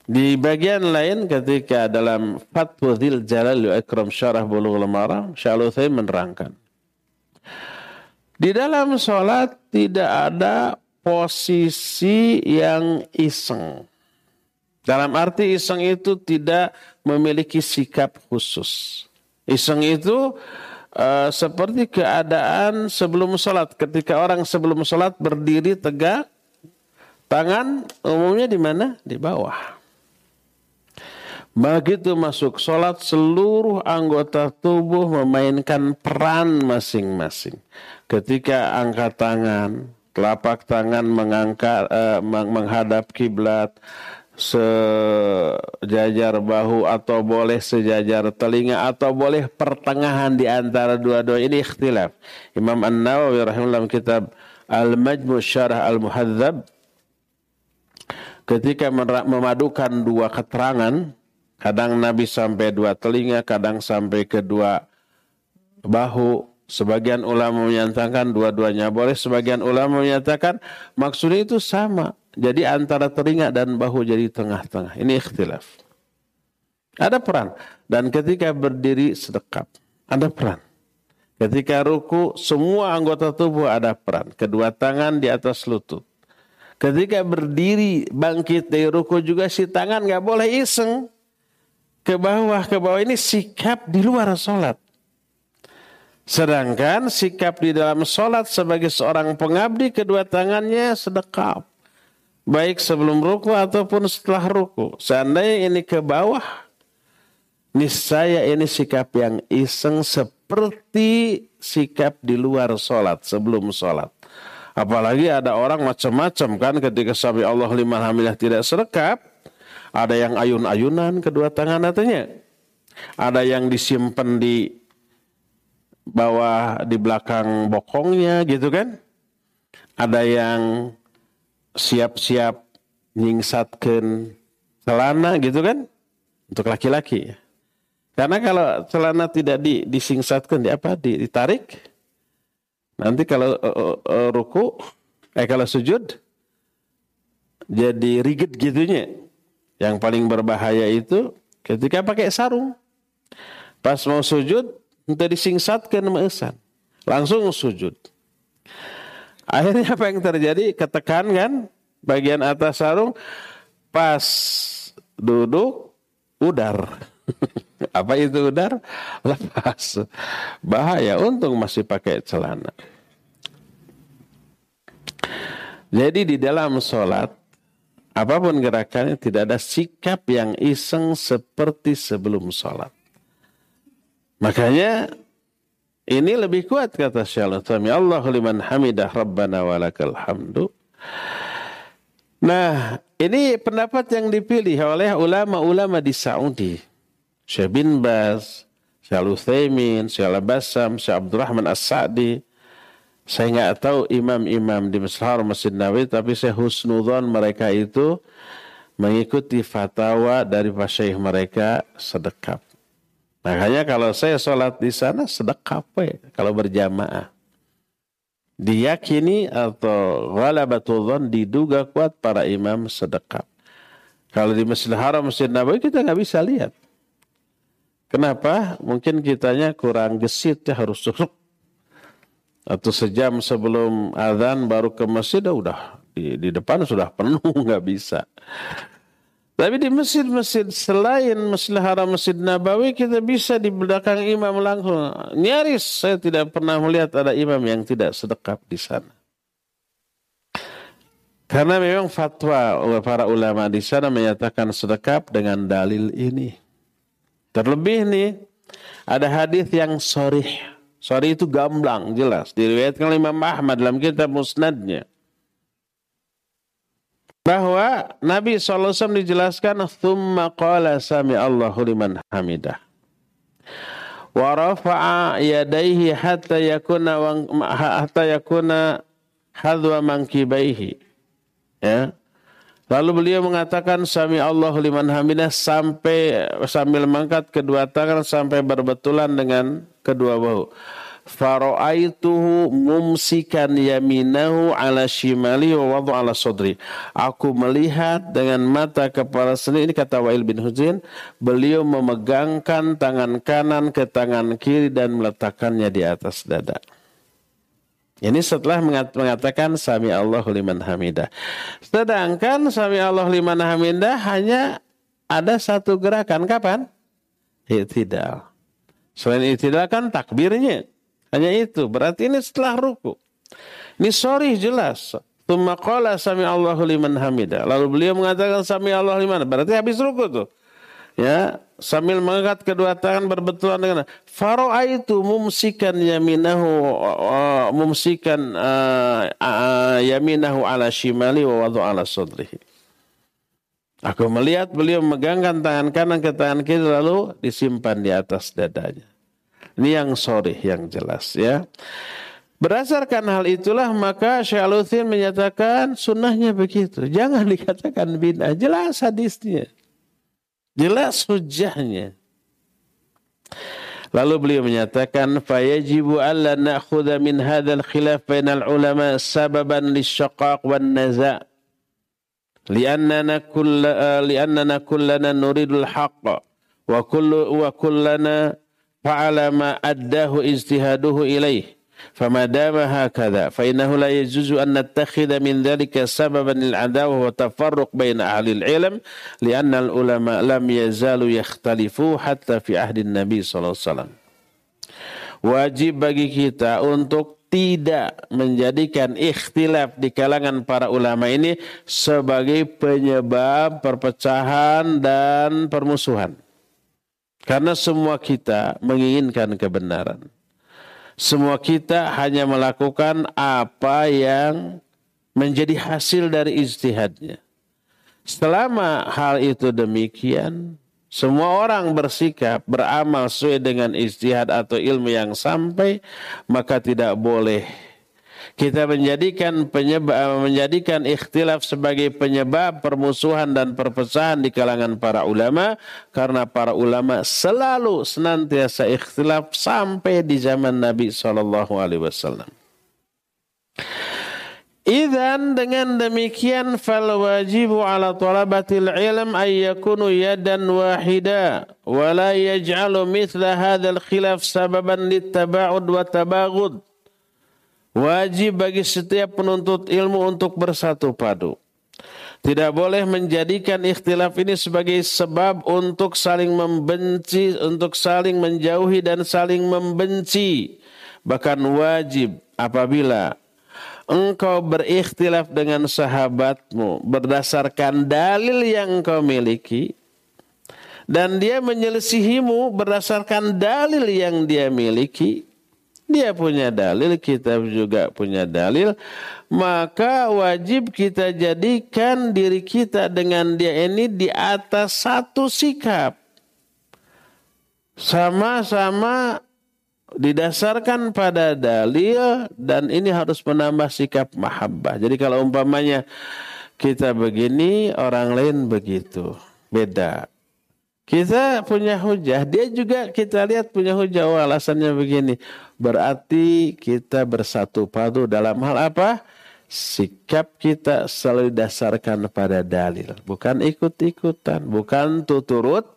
[SPEAKER 7] Di bagian lain ketika dalam Fatwa Dhil Jalal wa Ikram Syarah Bulughul Maram, Syaikhul menerangkan. Di dalam sholat tidak ada posisi yang iseng. Dalam arti iseng itu tidak memiliki sikap khusus. Iseng itu uh, seperti keadaan sebelum sholat. Ketika orang sebelum sholat berdiri tegak, tangan umumnya di mana? Di bawah. Begitu masuk sholat seluruh anggota tubuh memainkan peran masing-masing. Ketika angkat tangan, telapak tangan mengangkat, uh, menghadap kiblat, sejajar bahu atau boleh sejajar telinga atau boleh pertengahan di antara dua-dua ini ikhtilaf. Imam An-Nawawi rahimahullah kitab Al-Majmu' Syarah Al-Muhadzab ketika memadukan dua keterangan Kadang Nabi sampai dua telinga, kadang sampai kedua bahu. Sebagian ulama menyatakan dua-duanya boleh, sebagian ulama menyatakan maksudnya itu sama. Jadi antara telinga dan bahu jadi tengah-tengah. Ini ikhtilaf. Ada peran. Dan ketika berdiri sedekap, ada peran. Ketika ruku, semua anggota tubuh ada peran. Kedua tangan di atas lutut. Ketika berdiri bangkit dari ruku juga si tangan nggak boleh iseng ke bawah ke bawah ini sikap di luar sholat. Sedangkan sikap di dalam sholat sebagai seorang pengabdi kedua tangannya sedekap. Baik sebelum ruku ataupun setelah ruku. Seandainya ini ke bawah, niscaya ini sikap yang iseng seperti sikap di luar sholat sebelum sholat. Apalagi ada orang macam-macam kan ketika sabi Allah lima hamilah tidak sedekap. Ada yang ayun-ayunan kedua tangan katanya. Ada yang disimpan di bawah di belakang bokongnya gitu kan. Ada yang siap-siap nyingsatkan celana gitu kan. Untuk laki-laki. Karena kalau celana tidak di, disingsatkan, di apa? Ditarik. Nanti kalau uh, uh, ruku, eh kalau sujud, jadi rigid gitunya. Yang paling berbahaya itu ketika pakai sarung. Pas mau sujud, entah disingsatkan maesan. Langsung sujud. Akhirnya apa yang terjadi? Ketekan kan bagian atas sarung. Pas duduk, udar. apa itu udar? Lepas. Bahaya. Untung masih pakai celana. Jadi di dalam sholat apa pun gerakannya tidak ada sikap yang iseng seperti sebelum sholat. Makanya ini lebih kuat kata Syaikhul Tami. Allah liman hamidah rabbana walakal hamdu. Nah, ini pendapat yang dipilih oleh ulama-ulama di Saudi. Syekh bin Baz, Syekh Al-Uthaymin, Syekh Al-Bassam, Syekh Abdurrahman As-Sa'di. Saya nggak tahu imam-imam di Masjid Haram Masjid Nawawi, tapi saya husnudon mereka itu mengikuti fatwa dari Syekh mereka sedekap. Makanya kalau saya sholat di sana sedekap ya, kalau berjamaah diyakini atau ghalabatul diduga kuat para imam sedekap. Kalau di Masjidil Haram, Masjid Nabawi kita nggak bisa lihat. Kenapa? Mungkin kitanya kurang gesit ya harus susuk. Atau sejam sebelum azan baru ke masjid udah di, di depan sudah penuh nggak bisa. Tapi di masjid-masjid selain Masjidil Haram, Masjid Nabawi kita bisa di belakang imam langsung. Nyaris saya tidak pernah melihat ada imam yang tidak sedekap di sana. Karena memang fatwa para ulama di sana menyatakan sedekap dengan dalil ini. Terlebih nih ada hadis yang sorih. Sorih itu gamblang jelas. Diriwayatkan oleh Imam Ahmad dalam kitab musnadnya. Bahwa Nabi SAW dijelaskan thumma qala sami Allahu liman hamidah. Wa rafa'a yadaihi hatta yakuna hatta yakuna hadwa mankibaihi. Ya. Lalu beliau mengatakan sami Allahu liman hamidah sampai sambil mengangkat kedua tangan sampai berbetulan dengan kedua bahu Faro'aituhu mumsikan yaminahu ala shimali wa wadu ala sodri. Aku melihat dengan mata kepala sendiri, ini kata Wa'il bin Huzin, beliau memegangkan tangan kanan ke tangan kiri dan meletakkannya di atas dada. Ini setelah mengatakan Sami Allah liman hamidah. Sedangkan Sami Allah liman hamidah hanya ada satu gerakan. Kapan? Itidal. Selain itidal kan takbirnya. Hanya itu. Berarti ini setelah ruku. Ini sorry jelas. Tumma qala sami Allahu liman hamida. Lalu beliau mengatakan sami Allah liman. Berarti habis ruku tuh. Ya, sambil mengangkat kedua tangan berbetulan dengan itu mumsikan yaminahu uh, mumsikan uh, uh, yaminahu ala shimali wa wadu ala sadrihi. Aku melihat beliau memegangkan tangan kanan ke tangan kiri lalu disimpan di atas dadanya. Ini yang sorry, yang jelas ya. Berdasarkan hal itulah maka al menyatakan sunnahnya begitu. Jangan dikatakan bid'ah. Jelas hadisnya. Jelas hujahnya. Lalu beliau menyatakan fayajibu alla na'khudha min hadzal khilaf bainal ulama sababan lisyaqaq wan naza' kull li'annana kullana nuridul haqq wa kullu wa kullana fa'ala ma addahu ijtihaduhu ilaih فما دام هكذا فإنه لا يجوز أن نتخذ من ذلك سببا للعداوة والتفرق بين أهل العلم لأن العلماء لم يزالوا يختلفوا حتى في عهد النبي صلى الله عليه وسلم. wajib bagi kita untuk tidak menjadikan ikhtilaf di kalangan para ulama ini sebagai penyebab perpecahan dan permusuhan. Karena semua kita menginginkan kebenaran. Semua kita hanya melakukan apa yang menjadi hasil dari ijtihadnya. Selama hal itu demikian, semua orang bersikap, beramal sesuai dengan ijtihad atau ilmu yang sampai, maka tidak boleh kita menjadikan penyebab menjadikan ikhtilaf sebagai penyebab permusuhan dan perpecahan di kalangan para ulama karena para ulama selalu senantiasa ikhtilaf sampai di zaman Nabi Shallallahu alaihi wasallam. Idan dengan demikian fal wajibu ala talabatil ilm ay yakunu yadan wahida wa la yaj'alu mithla hadzal khilaf sababan litaba'ud wa tabaghud Wajib bagi setiap penuntut ilmu untuk bersatu padu. Tidak boleh menjadikan ikhtilaf ini sebagai sebab untuk saling membenci, untuk saling menjauhi dan saling membenci. Bahkan wajib apabila engkau berikhtilaf dengan sahabatmu berdasarkan dalil yang engkau miliki dan dia menyelisihimu berdasarkan dalil yang dia miliki Dia punya dalil, kita juga punya dalil. Maka wajib kita jadikan diri kita dengan dia ini di atas satu sikap. Sama-sama didasarkan pada dalil dan ini harus menambah sikap mahabbah. Jadi kalau umpamanya kita begini, orang lain begitu. Beda. Kita punya hujah, dia juga kita lihat punya hujah. Oh, alasannya begini. Berarti kita bersatu padu dalam hal apa? Sikap kita selalu didasarkan pada dalil. Bukan ikut-ikutan. Bukan tuturut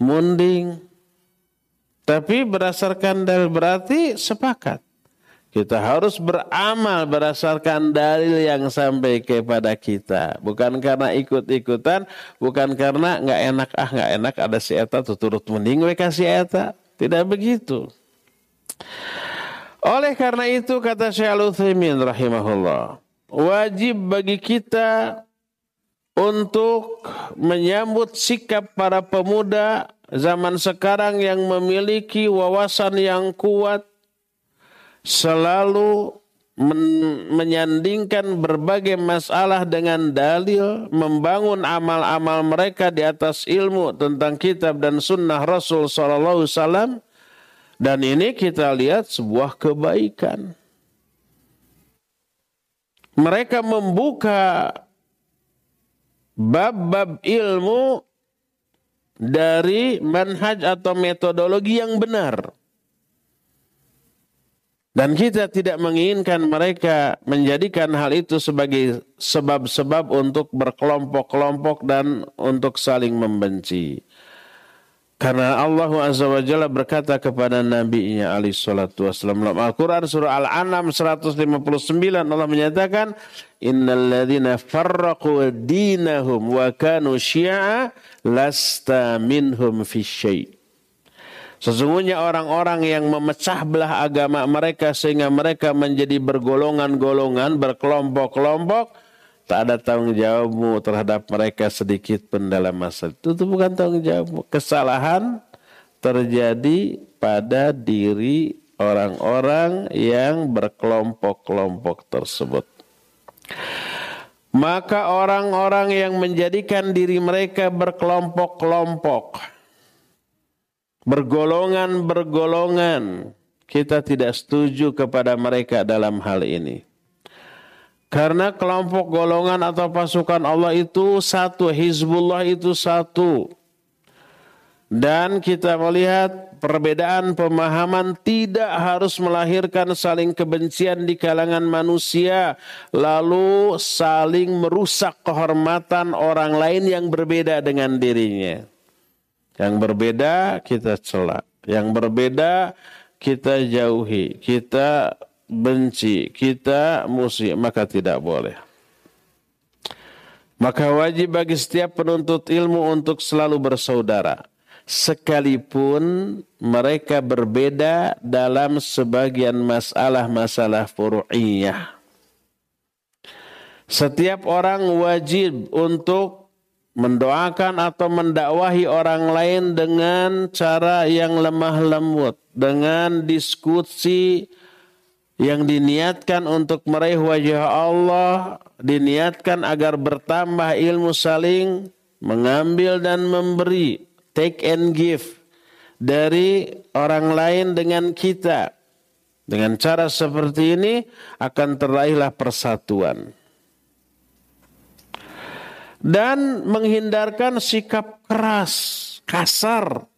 [SPEAKER 7] munding. Tapi berdasarkan dalil berarti sepakat. Kita harus beramal berdasarkan dalil yang sampai kepada kita. Bukan karena ikut-ikutan, bukan karena nggak enak ah nggak enak ada si eta turut mending we kasih eta. Tidak begitu. Oleh karena itu kata Syekh Al-Utsaimin rahimahullah, wajib bagi kita untuk menyambut sikap para pemuda zaman sekarang yang memiliki wawasan yang kuat selalu men menyandingkan berbagai masalah dengan dalil, membangun amal-amal mereka di atas ilmu tentang kitab dan sunnah Rasul Sallallahu Wasallam. Dan ini kita lihat sebuah kebaikan. Mereka membuka bab-bab ilmu dari manhaj atau metodologi yang benar. Dan kita tidak menginginkan mereka menjadikan hal itu sebagai sebab-sebab untuk berkelompok-kelompok dan untuk saling membenci. Karena Allah Azza wa Jalla berkata kepada Nabi-Nya alaihi salatu wasallam dalam Al-Quran surah Al-An'am 159 Allah menyatakan Innal ladhina farraqu dinahum wa kanu syi'a lasta minhum fi Sesungguhnya orang-orang yang memecah belah agama mereka sehingga mereka menjadi bergolongan-golongan, berkelompok-kelompok, tak ada tanggung jawabmu terhadap mereka sedikit pun dalam masa itu. Itu bukan tanggung jawabmu. Kesalahan terjadi pada diri orang-orang yang berkelompok-kelompok tersebut. Maka orang-orang yang menjadikan diri mereka berkelompok-kelompok, bergolongan-bergolongan. Kita tidak setuju kepada mereka dalam hal ini. Karena kelompok golongan atau pasukan Allah itu satu, Hizbullah itu satu. Dan kita melihat perbedaan pemahaman tidak harus melahirkan saling kebencian di kalangan manusia, lalu saling merusak kehormatan orang lain yang berbeda dengan dirinya. Yang berbeda kita celak. Yang berbeda kita jauhi. Kita benci. Kita musuh. Maka tidak boleh. Maka wajib bagi setiap penuntut ilmu untuk selalu bersaudara. Sekalipun mereka berbeda dalam sebagian masalah-masalah furu'iyah. Setiap orang wajib untuk mendoakan atau mendakwahi orang lain dengan cara yang lemah lembut, dengan diskusi yang diniatkan untuk meraih wajah Allah, diniatkan agar bertambah ilmu saling mengambil dan memberi, take and give dari orang lain dengan kita. Dengan cara seperti ini akan teraihlah persatuan dan menghindarkan sikap keras, kasar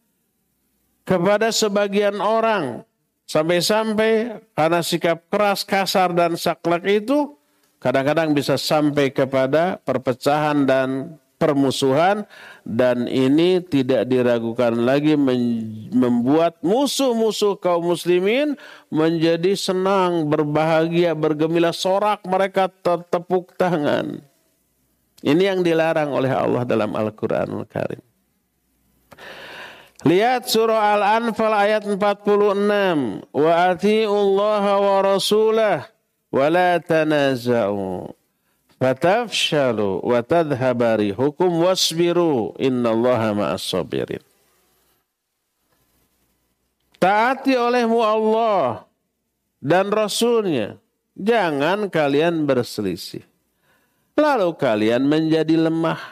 [SPEAKER 7] kepada sebagian orang. Sampai-sampai karena sikap keras, kasar, dan saklek itu kadang-kadang bisa sampai kepada perpecahan dan permusuhan dan ini tidak diragukan lagi membuat musuh-musuh kaum muslimin menjadi senang, berbahagia, bergemilah sorak mereka tertepuk tangan. Ini yang dilarang oleh Allah dalam Al-Quranul Karim. Lihat surah Al-Anfal ayat 46. Wa Allah wa rasulah wa la tanaza'u. Fatafshalu wa hukum wasbiru innallaha ma'as sabirin. Taati olehmu Allah dan Rasulnya. Jangan kalian berselisih. Lalu kalian menjadi lemah.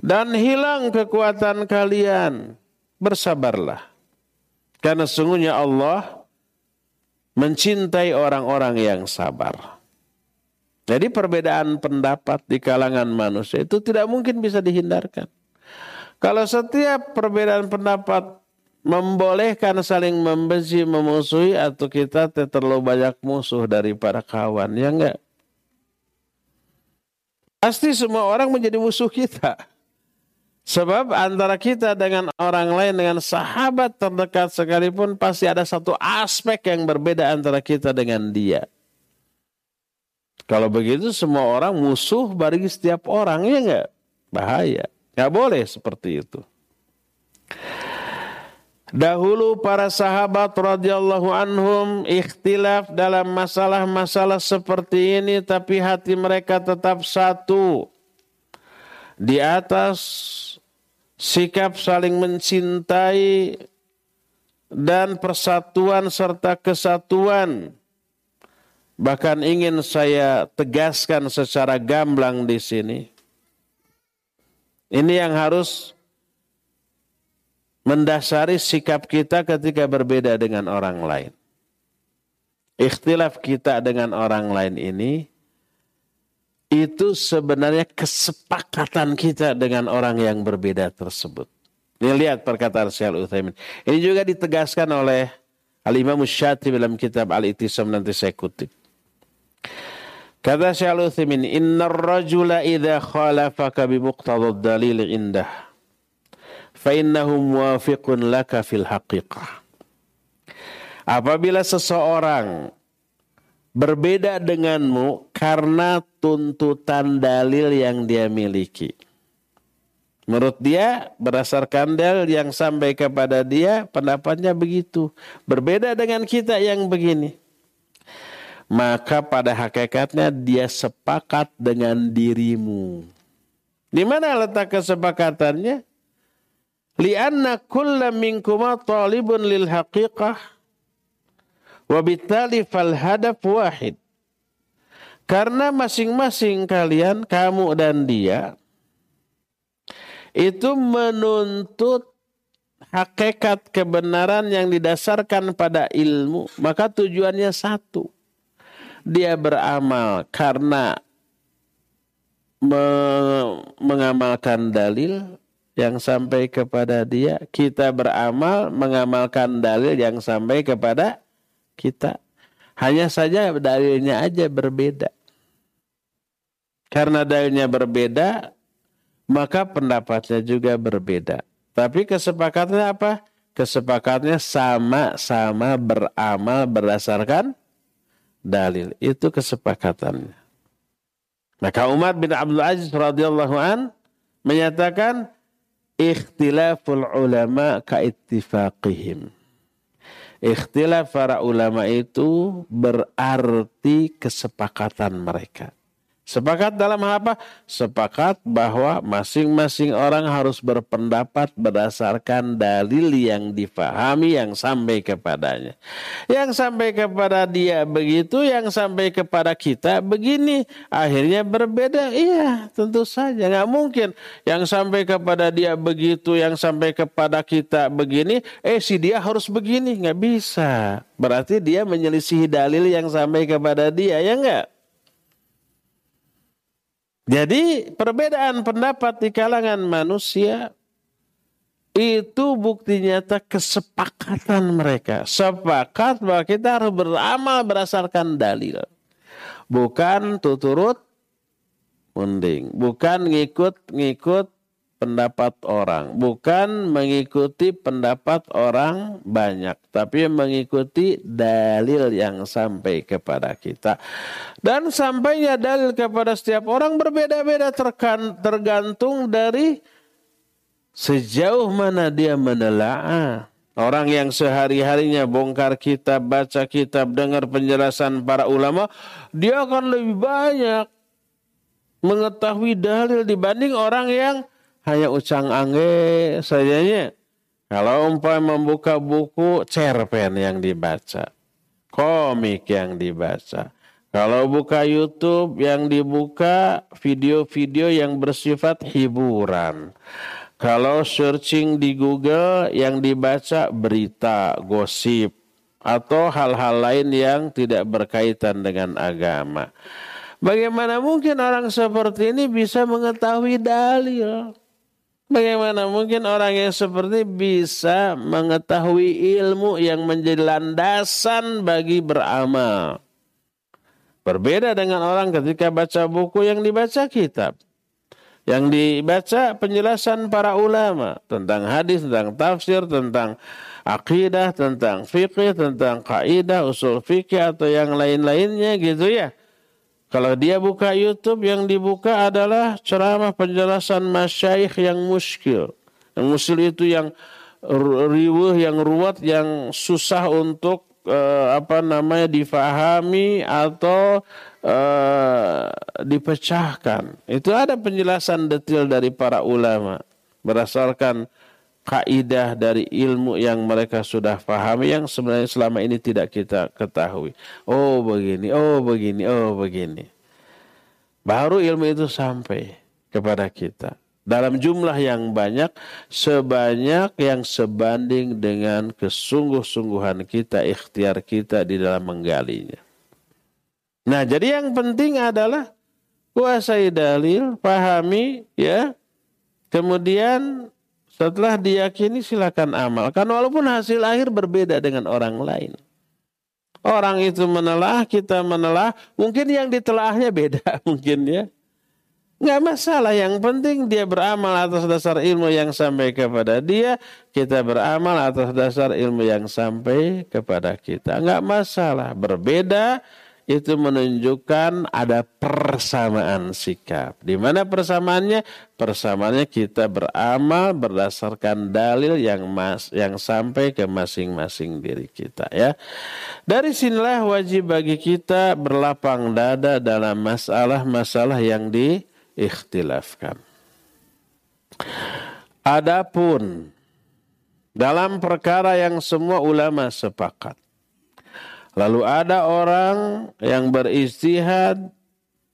[SPEAKER 7] Dan hilang kekuatan kalian. Bersabarlah. Karena sungguhnya Allah mencintai orang-orang yang sabar. Jadi perbedaan pendapat di kalangan manusia itu tidak mungkin bisa dihindarkan. Kalau setiap perbedaan pendapat membolehkan saling membenci, memusuhi atau kita terlalu banyak musuh daripada kawan, ya enggak? Pasti semua orang menjadi musuh kita. Sebab antara kita dengan orang lain, dengan sahabat terdekat sekalipun pasti ada satu aspek yang berbeda antara kita dengan dia. Kalau begitu semua orang musuh bagi setiap orang, ya enggak? Bahaya. Enggak boleh seperti itu. Dahulu para sahabat radhiyallahu anhum ikhtilaf dalam masalah-masalah seperti ini tapi hati mereka tetap satu. Di atas sikap saling mencintai dan persatuan serta kesatuan. Bahkan ingin saya tegaskan secara gamblang di sini. Ini yang harus mendasari sikap kita ketika berbeda dengan orang lain. Ikhtilaf kita dengan orang lain ini itu sebenarnya kesepakatan kita dengan orang yang berbeda tersebut. Ini lihat perkataan Syekh Utsaimin. Ini juga ditegaskan oleh Al-Imam Syatib dalam kitab Al-Itisam nanti saya kutip. Kata Syekh Al-Utsaimin, rajula idha khalafaka bi dalil indah, fa innahu muwafiqun laka fil haqiqah." Apabila seseorang berbeda denganmu karena tuntutan dalil yang dia miliki. Menurut dia berdasarkan dalil yang sampai kepada dia pendapatnya begitu. Berbeda dengan kita yang begini. Maka pada hakikatnya dia sepakat dengan dirimu. Di mana letak kesepakatannya? lianna kulla minkuma talibun lil haqiqah wa bitali fal hadaf wahid karena masing-masing kalian kamu dan dia itu menuntut hakikat kebenaran yang didasarkan pada ilmu maka tujuannya satu dia beramal karena mengamalkan dalil yang sampai kepada dia, kita beramal mengamalkan dalil yang sampai kepada kita. Hanya saja dalilnya aja berbeda. Karena dalilnya berbeda, maka pendapatnya juga berbeda. Tapi kesepakatannya apa? Kesepakatannya sama-sama beramal berdasarkan dalil. Itu kesepakatannya. Maka Umar bin Abdul Aziz radhiyallahu an menyatakan ikhtilaful ulama kaittifaqihim. Ikhtilaf para ulama itu berarti kesepakatan mereka. Sepakat dalam apa? Sepakat bahwa masing-masing orang harus berpendapat berdasarkan dalil yang difahami yang sampai kepadanya. Yang sampai kepada dia begitu, yang sampai kepada kita begini. Akhirnya berbeda. Iya, tentu saja. Nggak mungkin yang sampai kepada dia begitu, yang sampai kepada kita begini. Eh, si dia harus begini. Nggak bisa. Berarti dia menyelisihi dalil yang sampai kepada dia, ya enggak? Jadi perbedaan pendapat di kalangan manusia itu bukti nyata kesepakatan mereka. Sepakat bahwa kita harus beramal berdasarkan dalil. Bukan tuturut munding. Bukan ngikut-ngikut pendapat orang, bukan mengikuti pendapat orang banyak, tapi mengikuti dalil yang sampai kepada kita. Dan sampainya dalil kepada setiap orang berbeda-beda tergantung dari sejauh mana dia menelaah. Orang yang sehari-harinya bongkar kitab, baca kitab, dengar penjelasan para ulama, dia akan lebih banyak mengetahui dalil dibanding orang yang hanya ucang angge sajanya Kalau umpama membuka buku, cerpen yang dibaca. Komik yang dibaca. Kalau buka YouTube yang dibuka video-video yang bersifat hiburan. Kalau searching di Google yang dibaca berita, gosip, atau hal-hal lain yang tidak berkaitan dengan agama. Bagaimana mungkin orang seperti ini bisa mengetahui dalil? Bagaimana mungkin orang yang seperti bisa mengetahui ilmu yang menjadi landasan bagi beramal? Berbeda dengan orang ketika baca buku yang dibaca kitab. Yang dibaca penjelasan para ulama tentang hadis, tentang tafsir, tentang akidah, tentang fikih, tentang kaidah, usul fikih atau yang lain-lainnya gitu ya. Kalau dia buka YouTube yang dibuka adalah ceramah penjelasan masyaikh yang muskil. Yang muskil itu yang riwuh, yang ruwet, yang susah untuk uh, apa namanya difahami atau uh, dipecahkan. Itu ada penjelasan detail dari para ulama berdasarkan kaidah dari ilmu yang mereka sudah pahami yang sebenarnya selama ini tidak kita ketahui. Oh begini, oh begini, oh begini. Baru ilmu itu sampai kepada kita. Dalam jumlah yang banyak, sebanyak yang sebanding dengan kesungguh-sungguhan kita, ikhtiar kita di dalam menggalinya. Nah, jadi yang penting adalah kuasai dalil, pahami, ya. Kemudian setelah diyakini silakan amalkan walaupun hasil akhir berbeda dengan orang lain. Orang itu menelah, kita menelah, mungkin yang ditelahnya beda mungkin ya. Nggak masalah, yang penting dia beramal atas dasar ilmu yang sampai kepada dia, kita beramal atas dasar ilmu yang sampai kepada kita. Nggak masalah, berbeda itu menunjukkan ada persamaan sikap. Di mana persamaannya? Persamaannya kita beramal berdasarkan dalil yang mas yang sampai ke masing-masing diri kita ya. Dari sinilah wajib bagi kita berlapang dada dalam masalah-masalah yang diikhtilafkan. Adapun dalam perkara yang semua ulama sepakat Lalu ada orang yang beristihad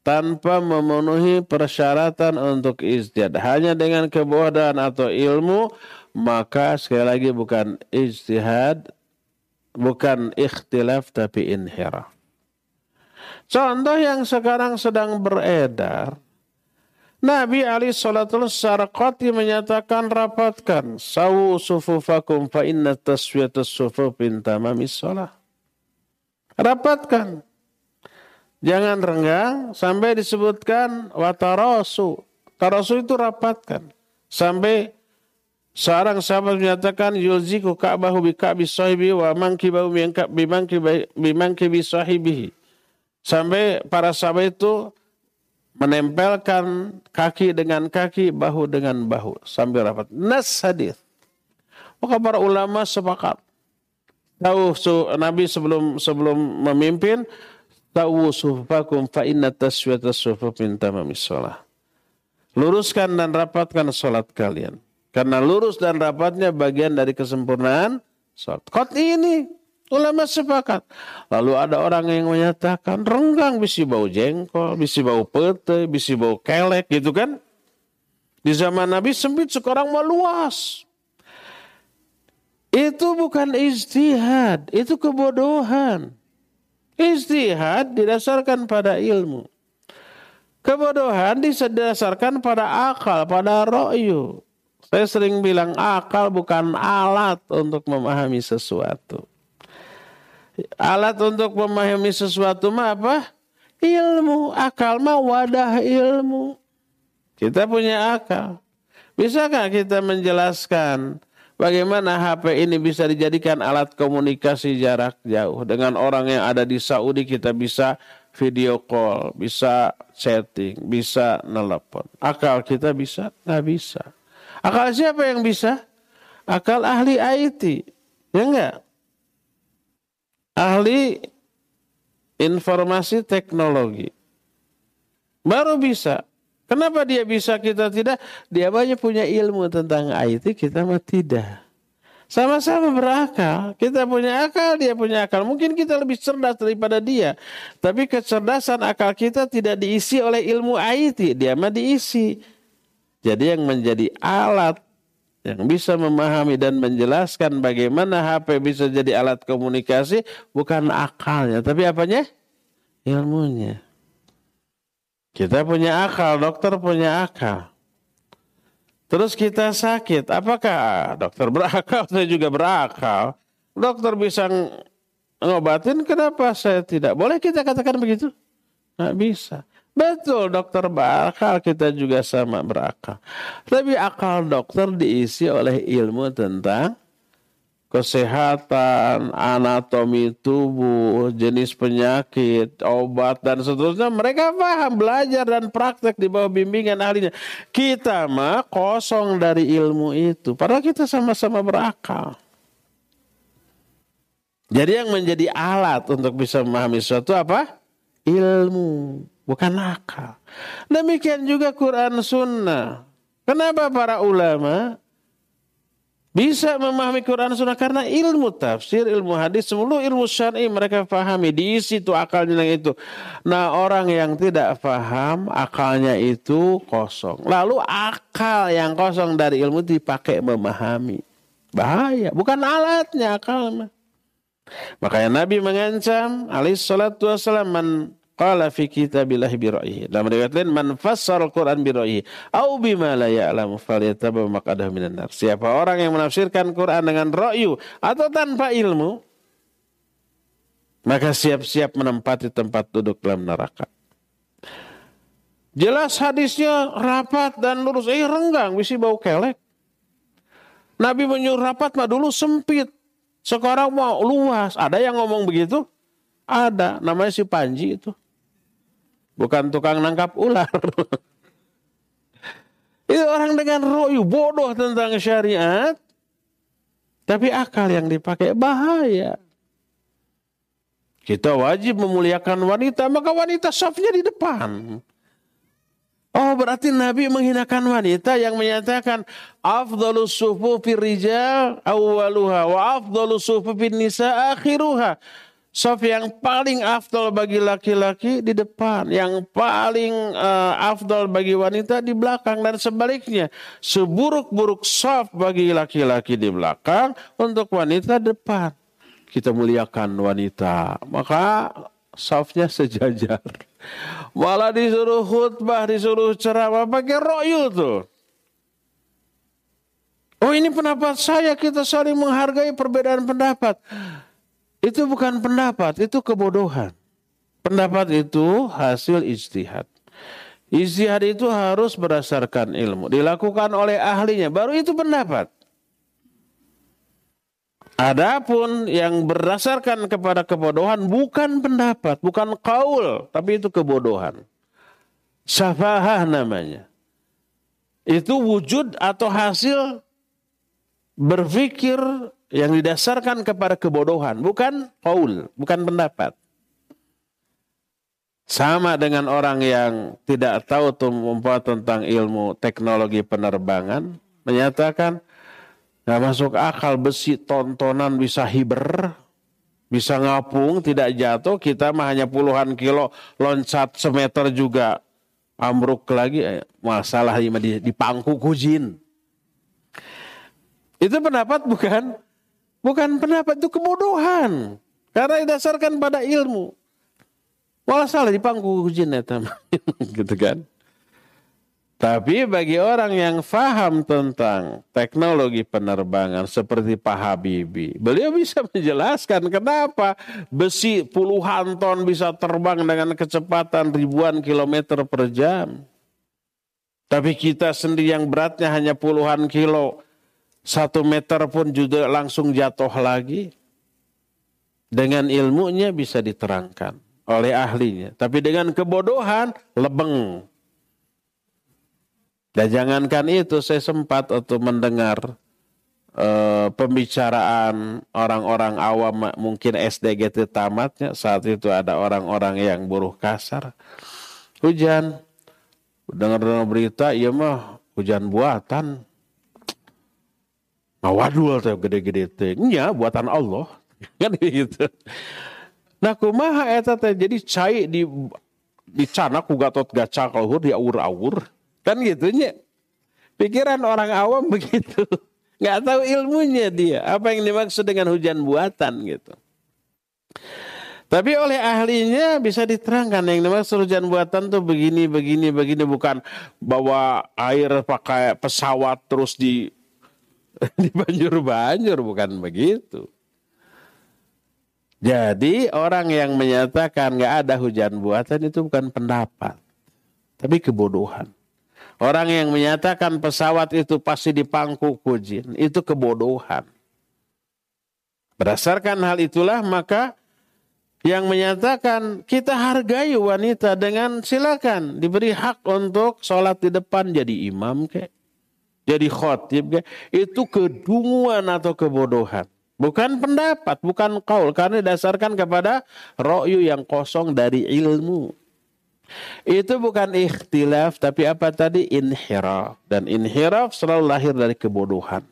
[SPEAKER 7] tanpa memenuhi persyaratan untuk istihad. Hanya dengan kebodohan atau ilmu, maka sekali lagi bukan istihad, bukan ikhtilaf tapi inhiraf. Contoh yang sekarang sedang beredar, Nabi Ali Salatul Sarqati menyatakan rapatkan sawu sufufakum fa inna taswiyatus sufufin tamamis salah. Rapatkan. Jangan renggang sampai disebutkan watarasu. Tarasu itu rapatkan. Sampai seorang sahabat menyatakan yulziku ka'bahu bi ka'bi sahibi wa mankibahu bi mankibi sahibihi. Sampai para sahabat itu menempelkan kaki dengan kaki, bahu dengan bahu sambil rapat. Nas hadis. Maka para ulama sepakat tahu su, Nabi sebelum sebelum memimpin tahu sufakum fa inna taswiyata sufuf min tamamis. Luruskan dan rapatkan salat kalian. Karena lurus dan rapatnya bagian dari kesempurnaan salat. Kot ini ulama sepakat. Lalu ada orang yang menyatakan renggang bisa bau jengkol, bisa bau pete, bisa bau kelek gitu kan. Di zaman Nabi sempit sekarang mau luas. Itu bukan istihad, itu kebodohan. Istihad didasarkan pada ilmu. Kebodohan didasarkan pada akal, pada ro'yu. Saya sering bilang akal bukan alat untuk memahami sesuatu. Alat untuk memahami sesuatu mah apa? Ilmu. Akal mah wadah ilmu. Kita punya akal. Bisakah kita menjelaskan Bagaimana HP ini bisa dijadikan alat komunikasi jarak jauh dengan orang yang ada di Saudi kita bisa video call, bisa chatting, bisa nelpon. Akal kita bisa? Nggak bisa. Akal siapa yang bisa? Akal ahli IT. Ya enggak? Ahli informasi teknologi. Baru bisa. Kenapa dia bisa kita tidak? Dia banyak punya ilmu tentang IT, kita mah tidak. Sama-sama berakal. Kita punya akal, dia punya akal. Mungkin kita lebih cerdas daripada dia. Tapi kecerdasan akal kita tidak diisi oleh ilmu IT. Dia mah diisi. Jadi yang menjadi alat yang bisa memahami dan menjelaskan bagaimana HP bisa jadi alat komunikasi bukan akalnya, tapi apanya? Ilmunya. Kita punya akal, dokter punya akal. Terus kita sakit, apakah dokter berakal? Saya juga berakal. Dokter bisa ngobatin, kenapa saya tidak? Boleh kita katakan begitu? Nggak bisa. Betul, dokter berakal, kita juga sama berakal. Tapi akal dokter diisi oleh ilmu tentang kesehatan, anatomi tubuh, jenis penyakit, obat dan seterusnya. Mereka paham belajar dan praktek di bawah bimbingan ahlinya. Kita mah kosong dari ilmu itu. Padahal kita sama-sama berakal. Jadi yang menjadi alat untuk bisa memahami sesuatu apa? Ilmu, bukan akal. Demikian juga Quran Sunnah. Kenapa para ulama bisa memahami Quran Sunnah karena ilmu tafsir, ilmu hadis, seluruh ilmu syar'i mereka pahami. Diisi itu akalnya itu. Nah orang yang tidak paham akalnya itu kosong. Lalu akal yang kosong dari ilmu dipakai memahami. Bahaya. Bukan alatnya akal. Makanya Nabi mengancam alaih salatu wassalam man Qala fi kitabillahi bi ra'yihi. Dalam riwayat lain man fassara al-Qur'an bi ra'yihi au bima la ya'lamu falyataba maqadahu minan nar. Siapa orang yang menafsirkan Quran dengan ra'yu atau tanpa ilmu maka siap-siap menempati tempat duduk dalam neraka. Jelas hadisnya rapat dan lurus. Eh renggang, bisa bau kelek. Nabi menyuruh rapat mah dulu sempit. Sekarang mau luas. Ada yang ngomong begitu? Ada. Namanya si Panji itu. Bukan tukang nangkap ular. Itu orang dengan royu bodoh tentang syariat. Tapi akal yang dipakai bahaya. Kita wajib memuliakan wanita, maka wanita safnya di depan. Oh berarti Nabi menghinakan wanita yang menyatakan afdalus sufufi rijal awwaluha wa afdalus sufufi nisa akhiruha. Sof yang paling afdol bagi laki-laki di depan, yang paling uh, afdol bagi wanita di belakang dan sebaliknya. Seburuk-buruk sof bagi laki-laki di belakang untuk wanita depan. Kita muliakan wanita, maka sofnya sejajar. Malah disuruh khutbah, disuruh ceramah pakai royu tuh. Oh ini pendapat saya, kita saling menghargai perbedaan pendapat. Itu bukan pendapat, itu kebodohan. Pendapat itu hasil ijtihad. Ijtihad itu harus berdasarkan ilmu. Dilakukan oleh ahlinya, baru itu pendapat. Adapun yang berdasarkan kepada kebodohan bukan pendapat, bukan kaul, tapi itu kebodohan. Syafahah namanya. Itu wujud atau hasil berpikir yang didasarkan kepada kebodohan, bukan kaul, bukan pendapat. Sama dengan orang yang tidak tahu tentang ilmu teknologi penerbangan, menyatakan nggak masuk akal besi tontonan bisa hiber, bisa ngapung, tidak jatuh, kita mah hanya puluhan kilo loncat semeter juga ambruk lagi, eh, masalah di, di pangku kujin. Itu pendapat bukan? Bukan pendapat itu kebodohan. Karena didasarkan pada ilmu. Malah salah di pangku jin gitu kan. Tapi bagi orang yang faham tentang teknologi penerbangan seperti Pak Habibie, beliau bisa menjelaskan kenapa besi puluhan ton bisa terbang dengan kecepatan ribuan kilometer per jam. Tapi kita sendiri yang beratnya hanya puluhan kilo, satu meter pun juga langsung jatuh lagi. Dengan ilmunya bisa diterangkan oleh ahlinya. Tapi dengan kebodohan, lebeng. Dan jangankan itu, saya sempat untuk mendengar uh, pembicaraan orang-orang awam, mungkin SDGT tamatnya. Saat itu ada orang-orang yang buruh kasar. Hujan. Dengar-dengar berita, iya mah hujan buatan Nah, waduh gede-gede teh. Nya buatan Allah. Kan gitu. Nah kumaha eta teh jadi cai di dicana ku Gatot Gaca luhur di aur-aur. Kan gitu nya. Pikiran orang awam begitu. Nggak tahu ilmunya dia. Apa yang dimaksud dengan hujan buatan gitu. Tapi oleh ahlinya bisa diterangkan yang dimaksud hujan buatan tuh begini, begini, begini. Bukan bawa air pakai pesawat terus di di banjur-banjur bukan begitu. Jadi orang yang menyatakan nggak ada hujan buatan itu bukan pendapat, tapi kebodohan. Orang yang menyatakan pesawat itu pasti dipangku kujin, itu kebodohan. Berdasarkan hal itulah maka yang menyatakan kita hargai wanita dengan silakan diberi hak untuk sholat di depan jadi imam kek jadi khotib itu kedunguan atau kebodohan. Bukan pendapat, bukan kaul. Karena didasarkan kepada ro'yu yang kosong dari ilmu. Itu bukan ikhtilaf, tapi apa tadi? Inhiraf. Dan inhiraf selalu lahir dari kebodohan.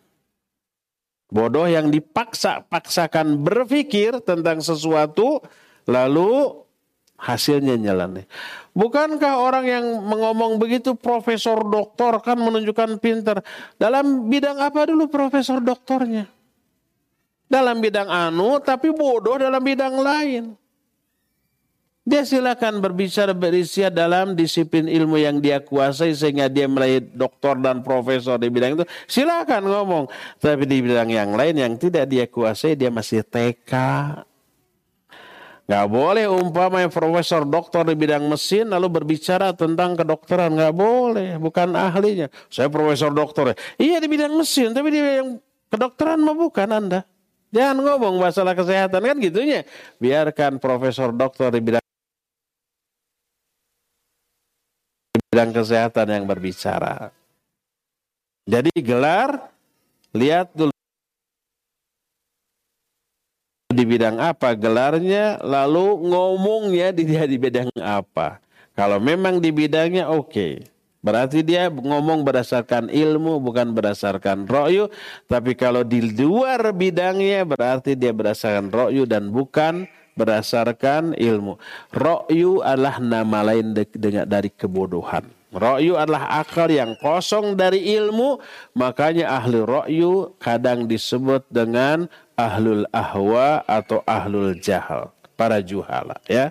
[SPEAKER 7] Bodoh yang dipaksa-paksakan berpikir tentang sesuatu, lalu hasilnya nyelane. Bukankah orang yang mengomong begitu profesor doktor kan menunjukkan pinter. Dalam bidang apa dulu profesor doktornya? Dalam bidang anu tapi bodoh dalam bidang lain. Dia silakan berbicara berisia dalam disiplin ilmu yang dia kuasai sehingga dia meraih doktor dan profesor di bidang itu. Silakan ngomong. Tapi di bidang yang lain yang tidak dia kuasai dia masih TK, Gak boleh umpama yang profesor doktor di bidang mesin lalu berbicara tentang kedokteran. Gak boleh, bukan ahlinya. Saya profesor doktor. Iya di bidang mesin, tapi di bidang kedokteran mah bukan Anda. Jangan ngomong masalah kesehatan kan gitunya. Biarkan profesor doktor di bidang di bidang kesehatan yang berbicara. Jadi gelar lihat dulu di bidang apa gelarnya, lalu ngomongnya di dia di bidang apa. Kalau memang di bidangnya oke. Okay. Berarti dia ngomong berdasarkan ilmu bukan berdasarkan ro'yu. Tapi kalau di luar bidangnya berarti dia berdasarkan ro'yu dan bukan berdasarkan ilmu. Ro'yu adalah nama lain dari kebodohan. Ro'yu adalah akal yang kosong dari ilmu. Makanya ahli ro'yu kadang disebut dengan ahlul ahwa atau ahlul jahal, para juhala ya.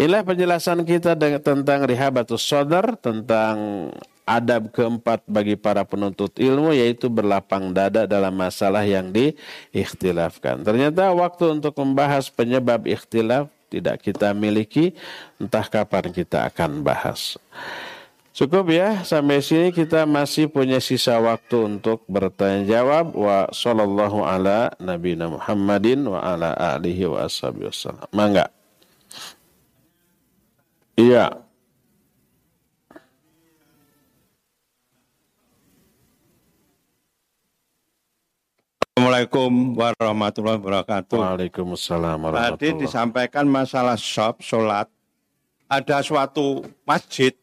[SPEAKER 7] Inilah penjelasan kita tentang rihabatus sodar, tentang adab keempat bagi para penuntut ilmu yaitu berlapang dada dalam masalah yang diikhtilafkan. Ternyata waktu untuk membahas penyebab ikhtilaf tidak kita miliki, entah kapan kita akan bahas. Cukup ya sampai sini kita masih punya sisa waktu untuk bertanya jawab wa sallallahu ala nabiyina Muhammadin wa ala alihi wa ashabihi wasallam. Mangga. Iya.
[SPEAKER 8] Assalamualaikum warahmatullahi wabarakatuh.
[SPEAKER 7] Waalaikumsalam warahmatullahi
[SPEAKER 8] Tadi disampaikan masalah shop, sholat. Ada suatu masjid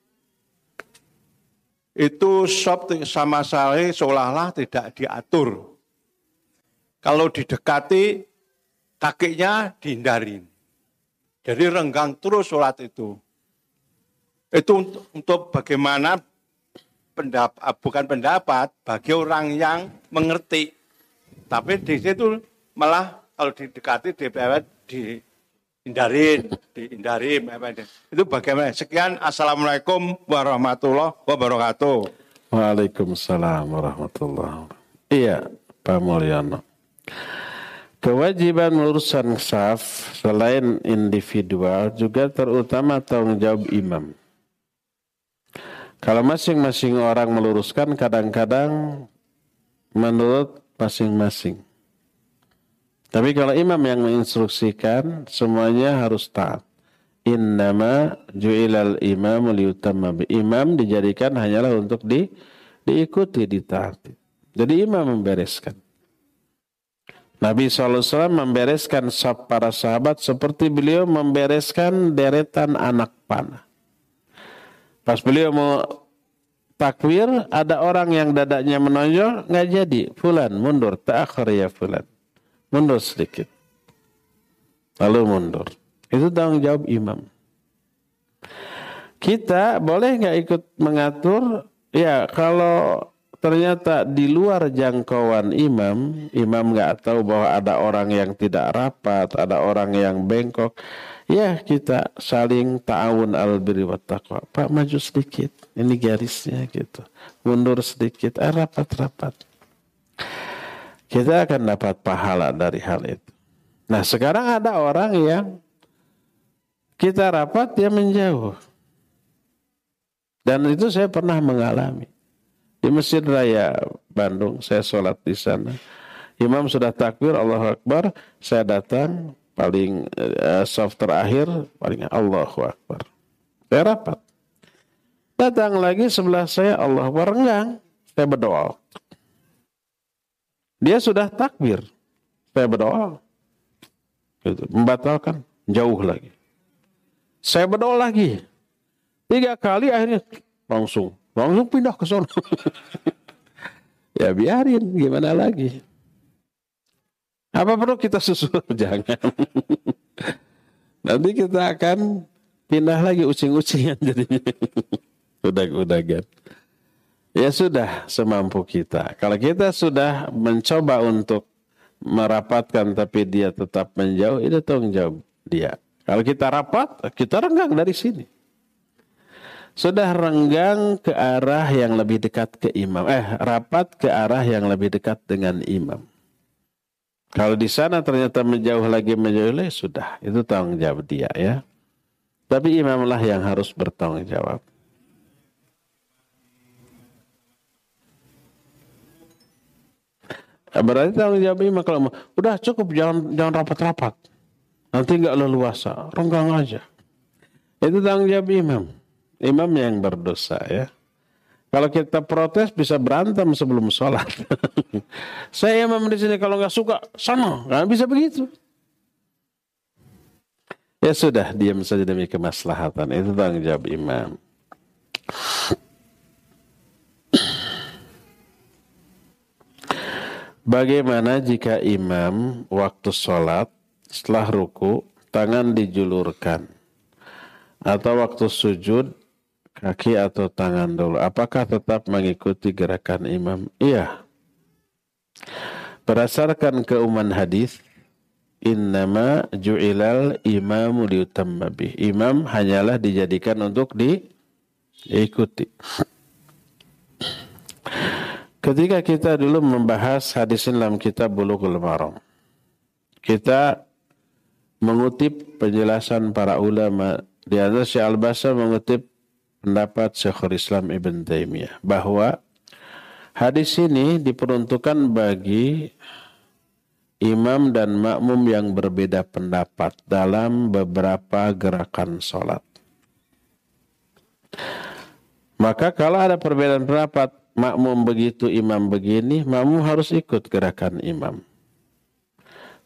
[SPEAKER 8] itu sop sama sekali seolah-olah tidak diatur. Kalau didekati, kakinya dihindarin. Jadi renggang terus sholat itu. Itu untuk, untuk bagaimana pendapat, ah, bukan pendapat bagi orang yang mengerti. Tapi di situ malah kalau didekati di, di hindarin, dihindarin. Itu bagaimana? Sekian, Assalamualaikum warahmatullahi wabarakatuh.
[SPEAKER 7] Waalaikumsalam warahmatullahi wabarakatuh. Iya, Pak Mulyono. Kewajiban meluruskan saf selain individual juga terutama tanggung jawab imam. Kalau masing-masing orang meluruskan kadang-kadang menurut masing-masing. Tapi kalau imam yang menginstruksikan, semuanya harus taat. Innama ju'ilal imam liutamma Imam dijadikan hanyalah untuk di, diikuti, ditaati. Jadi imam membereskan. Nabi SAW membereskan para sahabat seperti beliau membereskan deretan anak panah. Pas beliau mau takbir, ada orang yang dadanya menonjol, nggak jadi. Fulan, mundur. Ta'akhir ya fulan. Mundur sedikit. Lalu mundur. Itu tanggung jawab imam. Kita boleh nggak ikut mengatur? Ya, kalau ternyata di luar jangkauan imam, imam nggak tahu bahwa ada orang yang tidak rapat, ada orang yang bengkok, ya kita saling ta'awun al birri wa taqwa. Pak maju sedikit, ini garisnya gitu. Mundur sedikit, eh, rapat-rapat. Kita akan dapat pahala dari hal itu. Nah sekarang ada orang yang kita rapat dia menjauh. Dan itu saya pernah mengalami. Di Masjid Raya Bandung, saya sholat di sana. Imam sudah takbir, Allah Akbar, saya datang, paling uh, soft terakhir, paling Allahu Akbar. Saya rapat. Datang lagi sebelah saya, Allah Akbar, enggak. Saya berdoa. Dia sudah takbir. Saya berdoa. Gitu. Membatalkan, jauh lagi. Saya berdoa lagi. Tiga kali akhirnya langsung langsung pindah ke sana. ya biarin, gimana lagi. Apa perlu kita susul? Jangan. Nanti kita akan pindah lagi ucing-ucingan jadinya. Udah-udah kan. Ya sudah semampu kita. Kalau kita sudah mencoba untuk merapatkan tapi dia tetap menjauh, itu tanggung jawab dia. Kalau kita rapat, kita renggang dari sini sudah renggang ke arah yang lebih dekat ke imam. Eh, rapat ke arah yang lebih dekat dengan imam. Kalau di sana ternyata menjauh lagi menjauh lagi, sudah. Itu tanggung jawab dia ya. Tapi imamlah yang harus bertanggung jawab. Berarti tanggung jawab imam kalau udah cukup jangan jangan rapat-rapat. Nanti nggak leluasa, renggang aja. Itu tanggung jawab imam imam yang berdosa ya. Kalau kita protes bisa berantem sebelum sholat. Saya imam di sini kalau nggak suka sana, nggak bisa begitu. Ya sudah, diam saja demi kemaslahatan. Itu tanggung jawab imam. Bagaimana jika imam waktu sholat setelah ruku tangan dijulurkan atau waktu sujud kaki atau tangan dulu. Apakah tetap mengikuti gerakan imam? Iya. Berdasarkan keumuman hadis, innama ju'ilal imamu liutamma. Imam hanyalah dijadikan untuk diikuti. Ketika kita dulu membahas hadis dalam kitab Bulughul Maram, kita mengutip penjelasan para ulama di antara Syekh Al-Basar mengutip pendapat Syekhul Islam Ibn Taimiyah bahwa hadis ini diperuntukkan bagi imam dan makmum yang berbeda pendapat dalam beberapa gerakan sholat. Maka kalau ada perbedaan pendapat, makmum begitu, imam begini, makmum harus ikut gerakan imam.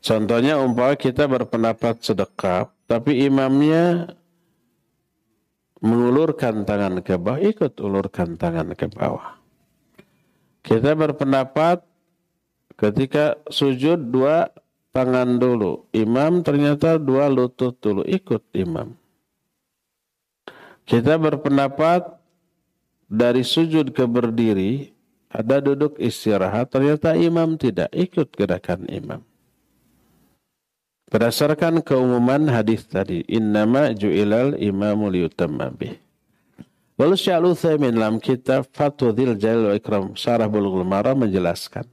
[SPEAKER 7] Contohnya umpama kita berpendapat sedekap, tapi imamnya mengulurkan tangan ke bawah, ikut ulurkan tangan ke bawah. Kita berpendapat ketika sujud dua tangan dulu. Imam ternyata dua lutut dulu, ikut imam. Kita berpendapat dari sujud ke berdiri, ada duduk istirahat, ternyata imam tidak, ikut gerakan imam. Berdasarkan keumuman hadis tadi, innama ju'ilal imamu liyutamma bih. Lalu Syekh Utsaimin dalam kitab Fatwadil Jalil wa Ikram Syarah Bulughul Maram menjelaskan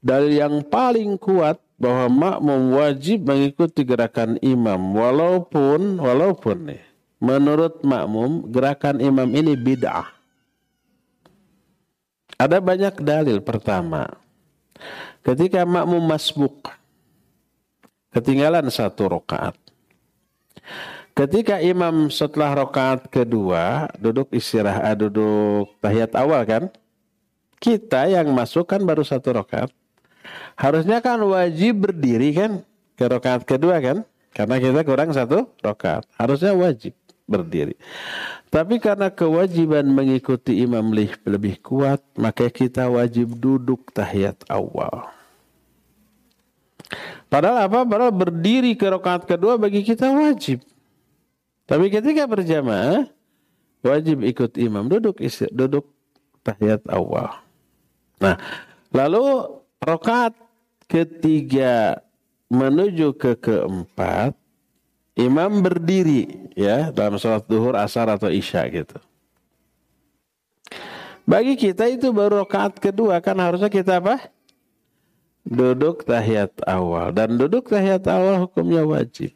[SPEAKER 7] dalil yang paling kuat bahwa makmum wajib mengikuti gerakan imam walaupun walaupun nih menurut makmum gerakan imam ini bid'ah. Ada banyak dalil pertama. Ketika makmum masbuk ketinggalan satu rokaat. Ketika imam setelah rokaat kedua duduk istirahat, duduk tahiyat awal kan, kita yang masuk kan baru satu rokaat. Harusnya kan wajib berdiri kan ke rokaat kedua kan, karena kita kurang satu rokaat. Harusnya wajib berdiri. Tapi karena kewajiban mengikuti imam lebih, kuat, maka kita wajib duduk tahiyat awal. Padahal apa? Padahal berdiri ke rakaat kedua bagi kita wajib. Tapi ketika berjamaah, wajib ikut imam. Duduk duduk tahiyat awal. Nah, lalu rakaat ketiga menuju ke keempat, imam berdiri ya dalam sholat duhur, asar atau isya gitu. Bagi kita itu baru rakaat kedua kan harusnya kita apa? Duduk tahiyat awal dan duduk tahiyat awal hukumnya wajib.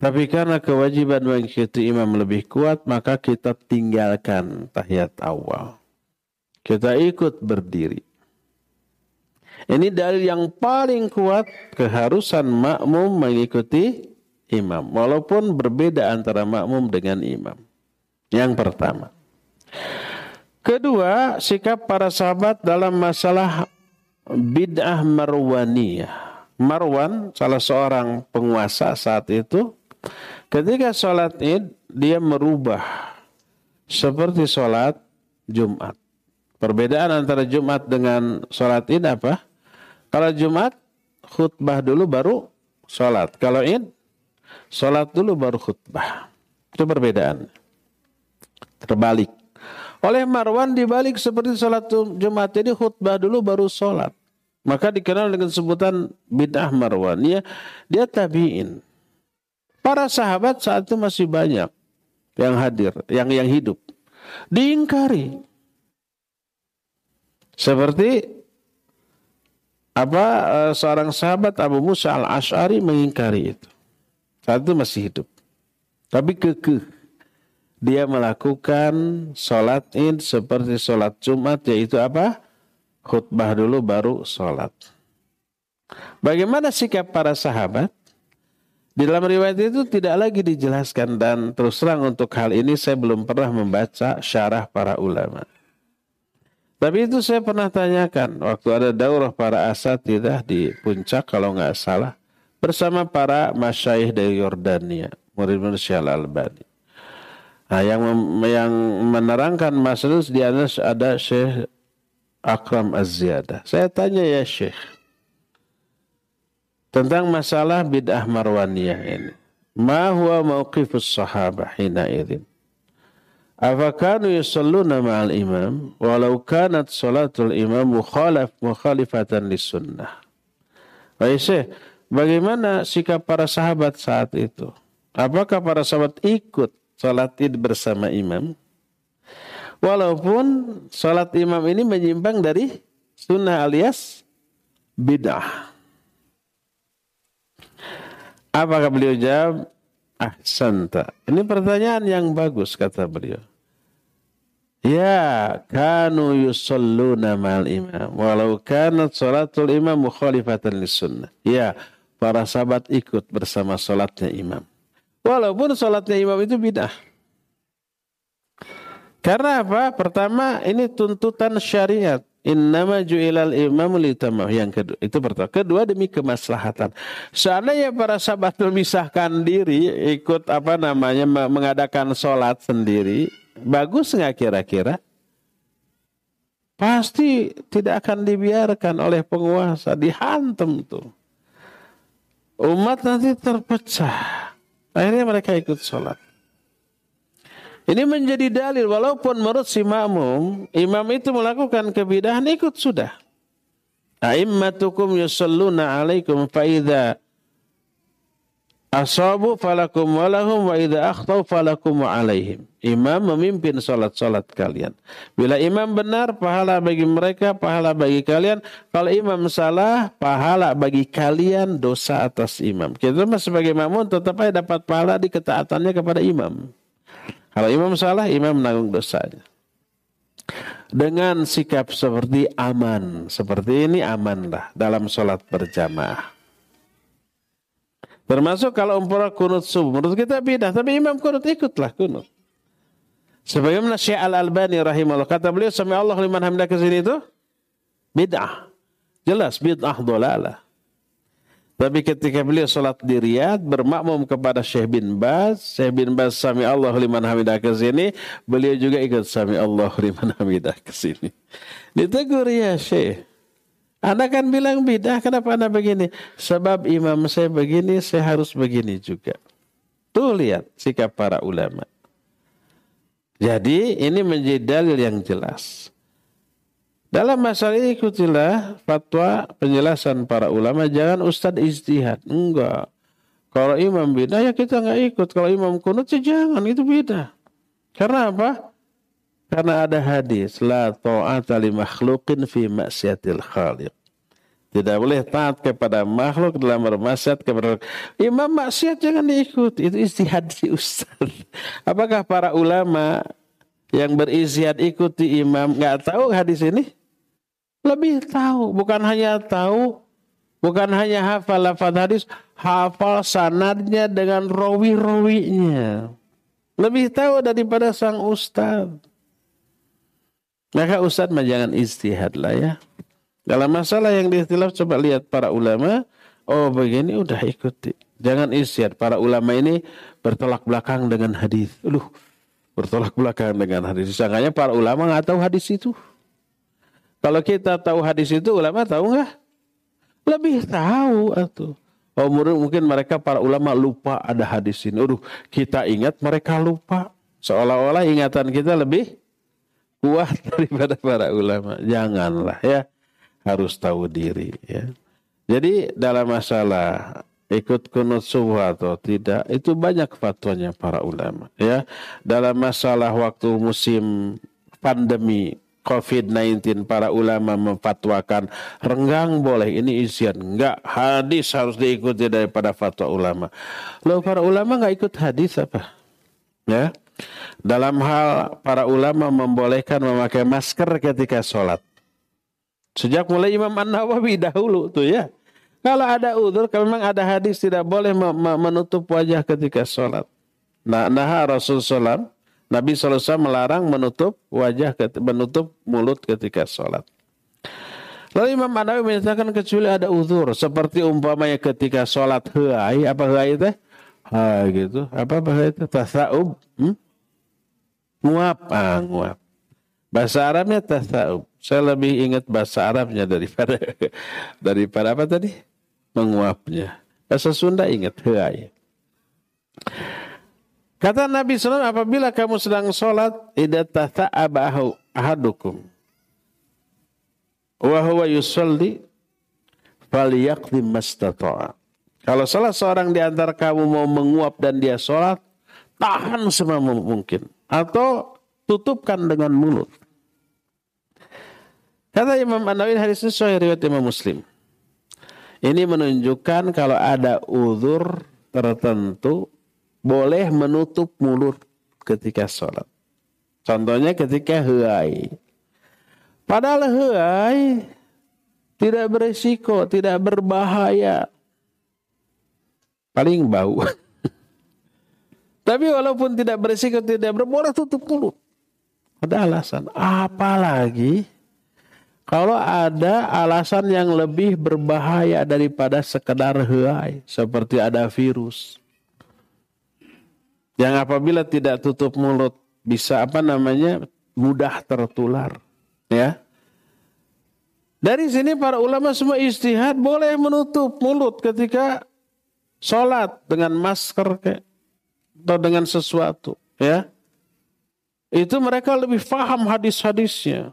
[SPEAKER 7] Tapi karena kewajiban mengikuti imam lebih kuat, maka kita tinggalkan tahiyat awal. Kita ikut berdiri. Ini dalil yang paling kuat keharusan makmum mengikuti imam. Walaupun berbeda antara makmum dengan imam. Yang pertama. Kedua, sikap para sahabat dalam masalah bid'ah marwaniyah. Marwan, salah seorang penguasa saat itu, ketika sholat id, dia merubah seperti sholat Jumat. Perbedaan antara Jumat dengan sholat id apa? Kalau Jumat khutbah dulu baru sholat. Kalau id sholat dulu baru khutbah. Itu perbedaan. Terbalik. Oleh Marwan dibalik seperti sholat Jumat jadi khutbah dulu baru sholat. Maka dikenal dengan sebutan bid'ah Marwan. Dia, dia tabi'in. Para sahabat saat itu masih banyak yang hadir, yang yang hidup. Diingkari. Seperti apa uh, seorang sahabat Abu Musa al Ashari mengingkari itu. Saat itu masih hidup. Tapi kekeh. Dia melakukan sholat id seperti sholat Jumat yaitu apa? Khutbah dulu baru sholat. Bagaimana sikap para sahabat? Di dalam riwayat itu tidak lagi dijelaskan dan terus terang untuk hal ini saya belum pernah membaca syarah para ulama. Tapi itu saya pernah tanyakan waktu ada daurah para asatidah di puncak kalau nggak salah bersama para masyaih dari Yordania, murid-murid Syekh Al-Albani. Nah, yang yang menerangkan masalah di atas ada Syekh Akram Az-Ziyadah. Saya tanya ya Syekh tentang masalah bid'ah marwaniyah ini. Ma huwa mauqifus sahabah hina idin? Afakanu yusalluna ma'al imam walau kanat salatul imam mukhalaf mukhalifatan sunnah. Baik Syekh, bagaimana sikap para sahabat saat itu? Apakah para sahabat ikut salat id bersama imam? Walaupun salat imam ini menyimpang dari sunnah alias bid'ah. Apakah beliau jawab? ahsanta. Ini pertanyaan yang bagus kata beliau. Ya, kanu yusalluna ma'al imam. Walau kanat salatul imam mukhalifatan sunnah. Ya, para sahabat ikut bersama salatnya imam. Walaupun salatnya imam itu bidah. Karena apa? Pertama, ini tuntutan syariat. Innama ju'ilal imamu litamah. Yang kedua, itu pertama. Kedua demi kemaslahatan. Seandainya para sahabat memisahkan diri, ikut apa namanya, mengadakan sholat sendiri, bagus nggak kira-kira? Pasti tidak akan dibiarkan oleh penguasa, dihantam tuh. Umat nanti terpecah. Akhirnya mereka ikut sholat. Ini menjadi dalil walaupun menurut si makmum imam itu melakukan kebidahan ikut sudah. A'immatukum yusalluna alaikum fa idza asabu falakum walahum wa idza akhtau falakum wa alaihim. Imam memimpin salat-salat kalian. Bila imam benar pahala bagi mereka, pahala bagi kalian. Kalau imam salah, pahala bagi kalian dosa atas imam. Kita sebagai makmum tetap aja dapat pahala di ketaatannya kepada imam. Kalau imam salah, imam menanggung dosanya. Dengan sikap seperti aman, seperti ini amanlah dalam sholat berjamaah. Termasuk kalau umpama kunut subuh, menurut kita beda, tapi imam kunut ikutlah kunut. Sebagaimana Syekh Al-Albani rahimahullah kata beliau sami Allah liman hamidah ke sini itu bid'ah. Jelas bid'ah dolalah. Tapi ketika beliau sholat di Riyadh bermakmum kepada Syekh bin Baz, Syekh bin Baz sami Allah liman hamidah ke sini, beliau juga ikut sami Allah liman hamidah ke sini. Ditegur ya Syekh. Anda kan bilang bidah, kenapa Anda begini? Sebab imam saya begini, saya harus begini juga. Tuh lihat sikap para ulama. Jadi ini menjadi dalil yang jelas. Dalam masalah ini ikutilah fatwa penjelasan para ulama. Jangan ustadz istihad. Enggak. Kalau imam beda ya kita nggak ikut. Kalau imam kunut ya jangan. Itu beda. Karena apa? Karena ada hadis. La ta'ata li makhlukin fi maksiatil khaliq. Tidak boleh taat kepada makhluk dalam bermaksiat kepada imam maksiat jangan diikuti. Itu istihad si ustaz. Apakah para ulama yang beristihad ikuti imam nggak tahu hadis ini? Lebih tahu, bukan hanya tahu, bukan hanya hafal lafaz hadis, hafal sanadnya dengan rawi-rawinya. Lebih tahu daripada sang ustaz. Maka ustaz mah jangan istihad lah ya. Dalam masalah yang diistilaf coba lihat para ulama, oh begini udah ikuti. Jangan istihad. Para ulama ini bertolak belakang dengan hadis. Aduh, bertolak belakang dengan hadis. Sangkanya para ulama nggak tahu hadis itu. Kalau kita tahu hadis itu ulama tahu nggak? Lebih tahu atau Oh mungkin mereka para ulama lupa ada hadis ini. Aduh, kita ingat mereka lupa. Seolah-olah ingatan kita lebih kuat daripada para ulama. Janganlah ya. Harus tahu diri ya. Jadi dalam masalah ikut kunut subuh atau tidak itu banyak fatwanya para ulama ya. Dalam masalah waktu musim pandemi COVID-19 para ulama memfatwakan renggang boleh ini isian enggak hadis harus diikuti daripada fatwa ulama lalu para ulama enggak ikut hadis apa ya dalam hal para ulama membolehkan memakai masker ketika sholat sejak mulai Imam An Nawawi dahulu tuh ya kalau ada udur kalau memang ada hadis tidak boleh menutup wajah ketika sholat nah nah Rasulullah Nabi SAW melarang menutup wajah, menutup mulut ketika sholat. Lalu Imam Anawi menyatakan kecuali ada uzur. Seperti umpamanya ketika sholat hai, apa hai itu? Ha gitu. Apa bahasa itu? Tasaub. Hmm? Nguap. Ah, nguap. Bahasa Arabnya tasaub. Saya lebih ingat bahasa Arabnya daripada daripada apa tadi? Menguapnya. Bahasa Sunda ingat hai. Kata Nabi SAW, apabila kamu sedang sholat, idza tata'abahu ahadukum wa huwa yusalli falyaqdi mastata'a. Kalau salah seorang di antara kamu mau menguap dan dia sholat, tahan semampu mungkin. Atau tutupkan dengan mulut. Kata Imam An-Nawawi hadis ini sahih riwayat Imam Muslim. Ini menunjukkan kalau ada uzur tertentu boleh menutup mulut ketika sholat. Contohnya ketika huai. Padahal huai tidak berisiko, tidak berbahaya. Paling bau. Tapi walaupun tidak berisiko, tidak berboleh tutup mulut. Ada alasan. Apalagi kalau ada alasan yang lebih berbahaya daripada sekedar huai. Seperti ada virus yang apabila tidak tutup mulut bisa apa namanya mudah tertular ya dari sini para ulama semua istihad boleh menutup mulut ketika sholat dengan masker kayak atau dengan sesuatu ya itu mereka lebih faham hadis-hadisnya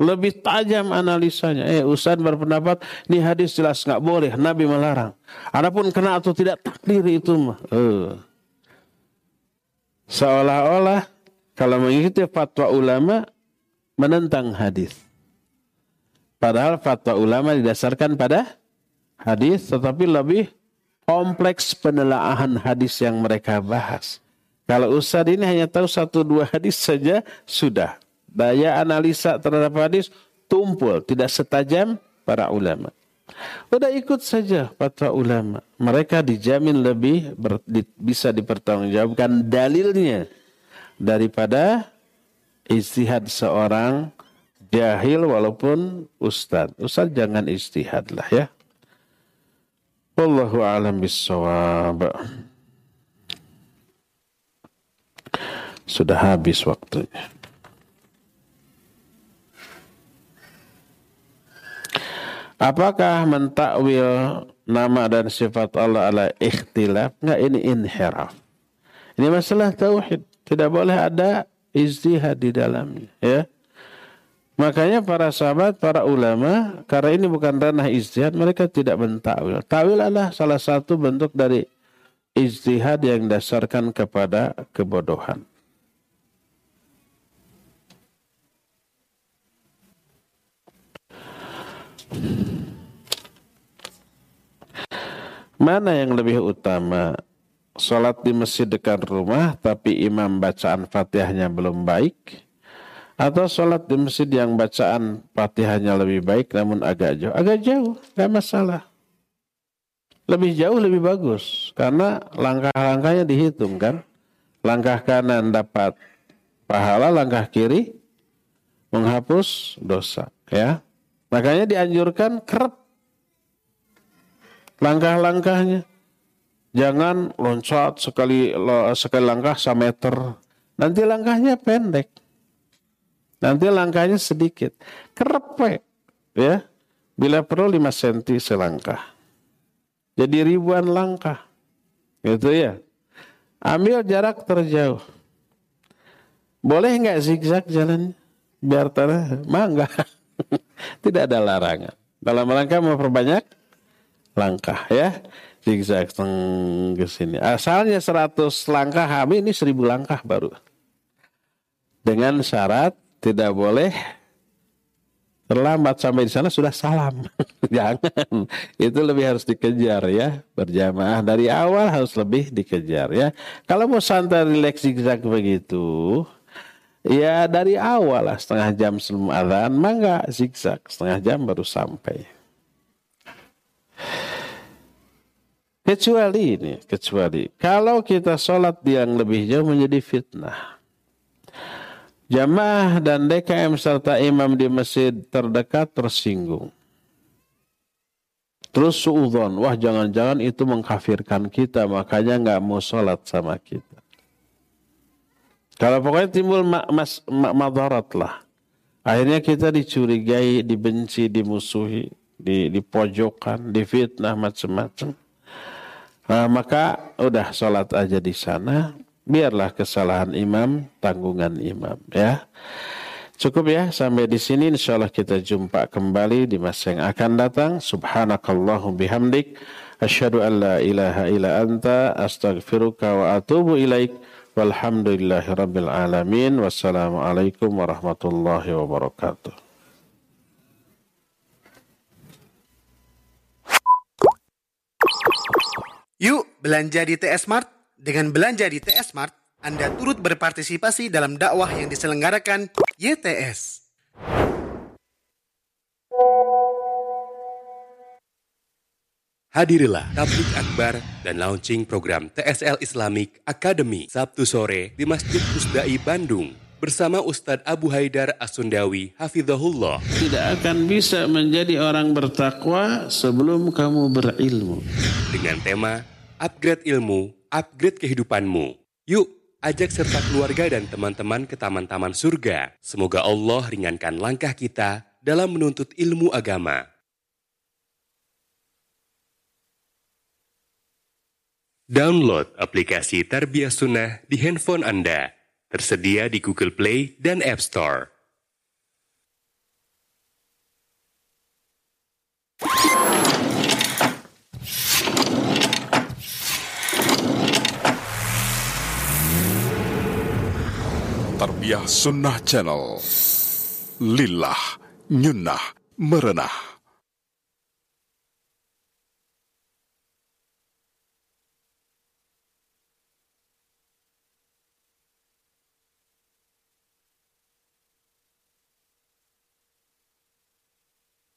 [SPEAKER 7] lebih tajam analisanya. Eh, Ustaz berpendapat ini hadis jelas nggak boleh, Nabi melarang. Adapun kena atau tidak takdir itu mah. Uh. Seolah-olah kalau mengikuti fatwa ulama menentang hadis. Padahal fatwa ulama didasarkan pada hadis tetapi lebih kompleks penelaahan hadis yang mereka bahas. Kalau Ustaz ini hanya tahu satu dua hadis saja sudah. Daya analisa terhadap hadis tumpul, tidak setajam para ulama. Udah ikut saja fatwa ulama. Mereka dijamin lebih ber, di, bisa dipertanggungjawabkan dalilnya daripada istihad seorang jahil walaupun ustad. Ustad jangan istihad lah ya. Wallahu a'lam bissawab. Sudah habis waktunya. Apakah mentakwil nama dan sifat Allah ala ikhtilaf? Enggak, ini inhiraf. Ini masalah tauhid. Tidak boleh ada istihad di dalamnya. Ya. Makanya para sahabat, para ulama, karena ini bukan ranah istihad, mereka tidak mentakwil. Takwil adalah salah satu bentuk dari istihad yang dasarkan kepada kebodohan. Mana yang lebih utama? Salat di masjid dekat rumah tapi imam bacaan fatihahnya belum baik? Atau sholat di masjid yang bacaan fatihahnya lebih baik namun agak jauh? Agak jauh, gak masalah. Lebih jauh lebih bagus. Karena langkah-langkahnya dihitung kan. Langkah kanan dapat pahala, langkah kiri menghapus dosa. ya Makanya dianjurkan kerap langkah-langkahnya. Jangan loncat sekali sekali langkah semeter. Nanti langkahnya pendek. Nanti langkahnya sedikit. Kerepek. Ya. Bila perlu 5 cm selangkah. Jadi ribuan langkah. Gitu ya. Ambil jarak terjauh. Boleh nggak zigzag jalannya? Biar tanah, mangga. Tidak ada larangan. Dalam rangka memperbanyak langkah ya. Zigzag ke sini. Asalnya 100 langkah kami ini 1000 langkah baru. Dengan syarat tidak boleh terlambat sampai di sana sudah salam. Jangan. Itu lebih harus dikejar ya. Berjamaah dari awal harus lebih dikejar ya. Kalau mau santai relax zigzag begitu, Ya dari awal lah setengah jam sebelum azan, mangga zigzag setengah jam baru sampai. Kecuali ini, kecuali kalau kita sholat yang lebih jauh menjadi fitnah. Jamaah dan DKM serta imam di masjid terdekat tersinggung. Terus suudon, wah jangan-jangan itu mengkafirkan kita, makanya nggak mau sholat sama kita. Kalau pokoknya timbul ma mas ma madarat lah. Akhirnya kita dicurigai, dibenci, dimusuhi, di, difitnah macam-macam. Nah, maka udah sholat aja di sana. Biarlah kesalahan imam, tanggungan imam ya. Cukup ya sampai di sini insyaallah kita jumpa kembali di masa yang akan datang. Subhanakallahu bihamdik asyhadu an la ilaha illa anta astaghfiruka wa atubu ilaik. Walhamdulillahi Rabbil Alamin. Wassalamualaikum warahmatullahi wabarakatuh.
[SPEAKER 4] Yuk belanja di TS Mart. Dengan belanja di TS Mart, Anda turut berpartisipasi dalam dakwah yang diselenggarakan YTS.
[SPEAKER 5] Hadirilah tablik akbar dan launching program TSL Islamic Academy Sabtu sore di Masjid Pusdai Bandung bersama Ustadz Abu Haidar Asundawi Hafizahullah.
[SPEAKER 2] Tidak akan bisa menjadi orang bertakwa sebelum kamu berilmu.
[SPEAKER 5] Dengan tema Upgrade Ilmu, Upgrade Kehidupanmu. Yuk, ajak serta keluarga dan teman-teman ke taman-taman surga. Semoga Allah ringankan langkah kita dalam menuntut ilmu agama. Download aplikasi Tarbiyah Sunnah di handphone Anda. Tersedia di Google Play dan App Store.
[SPEAKER 6] Tarbiyah Sunnah Channel. Lillah, nyunnah, merenah.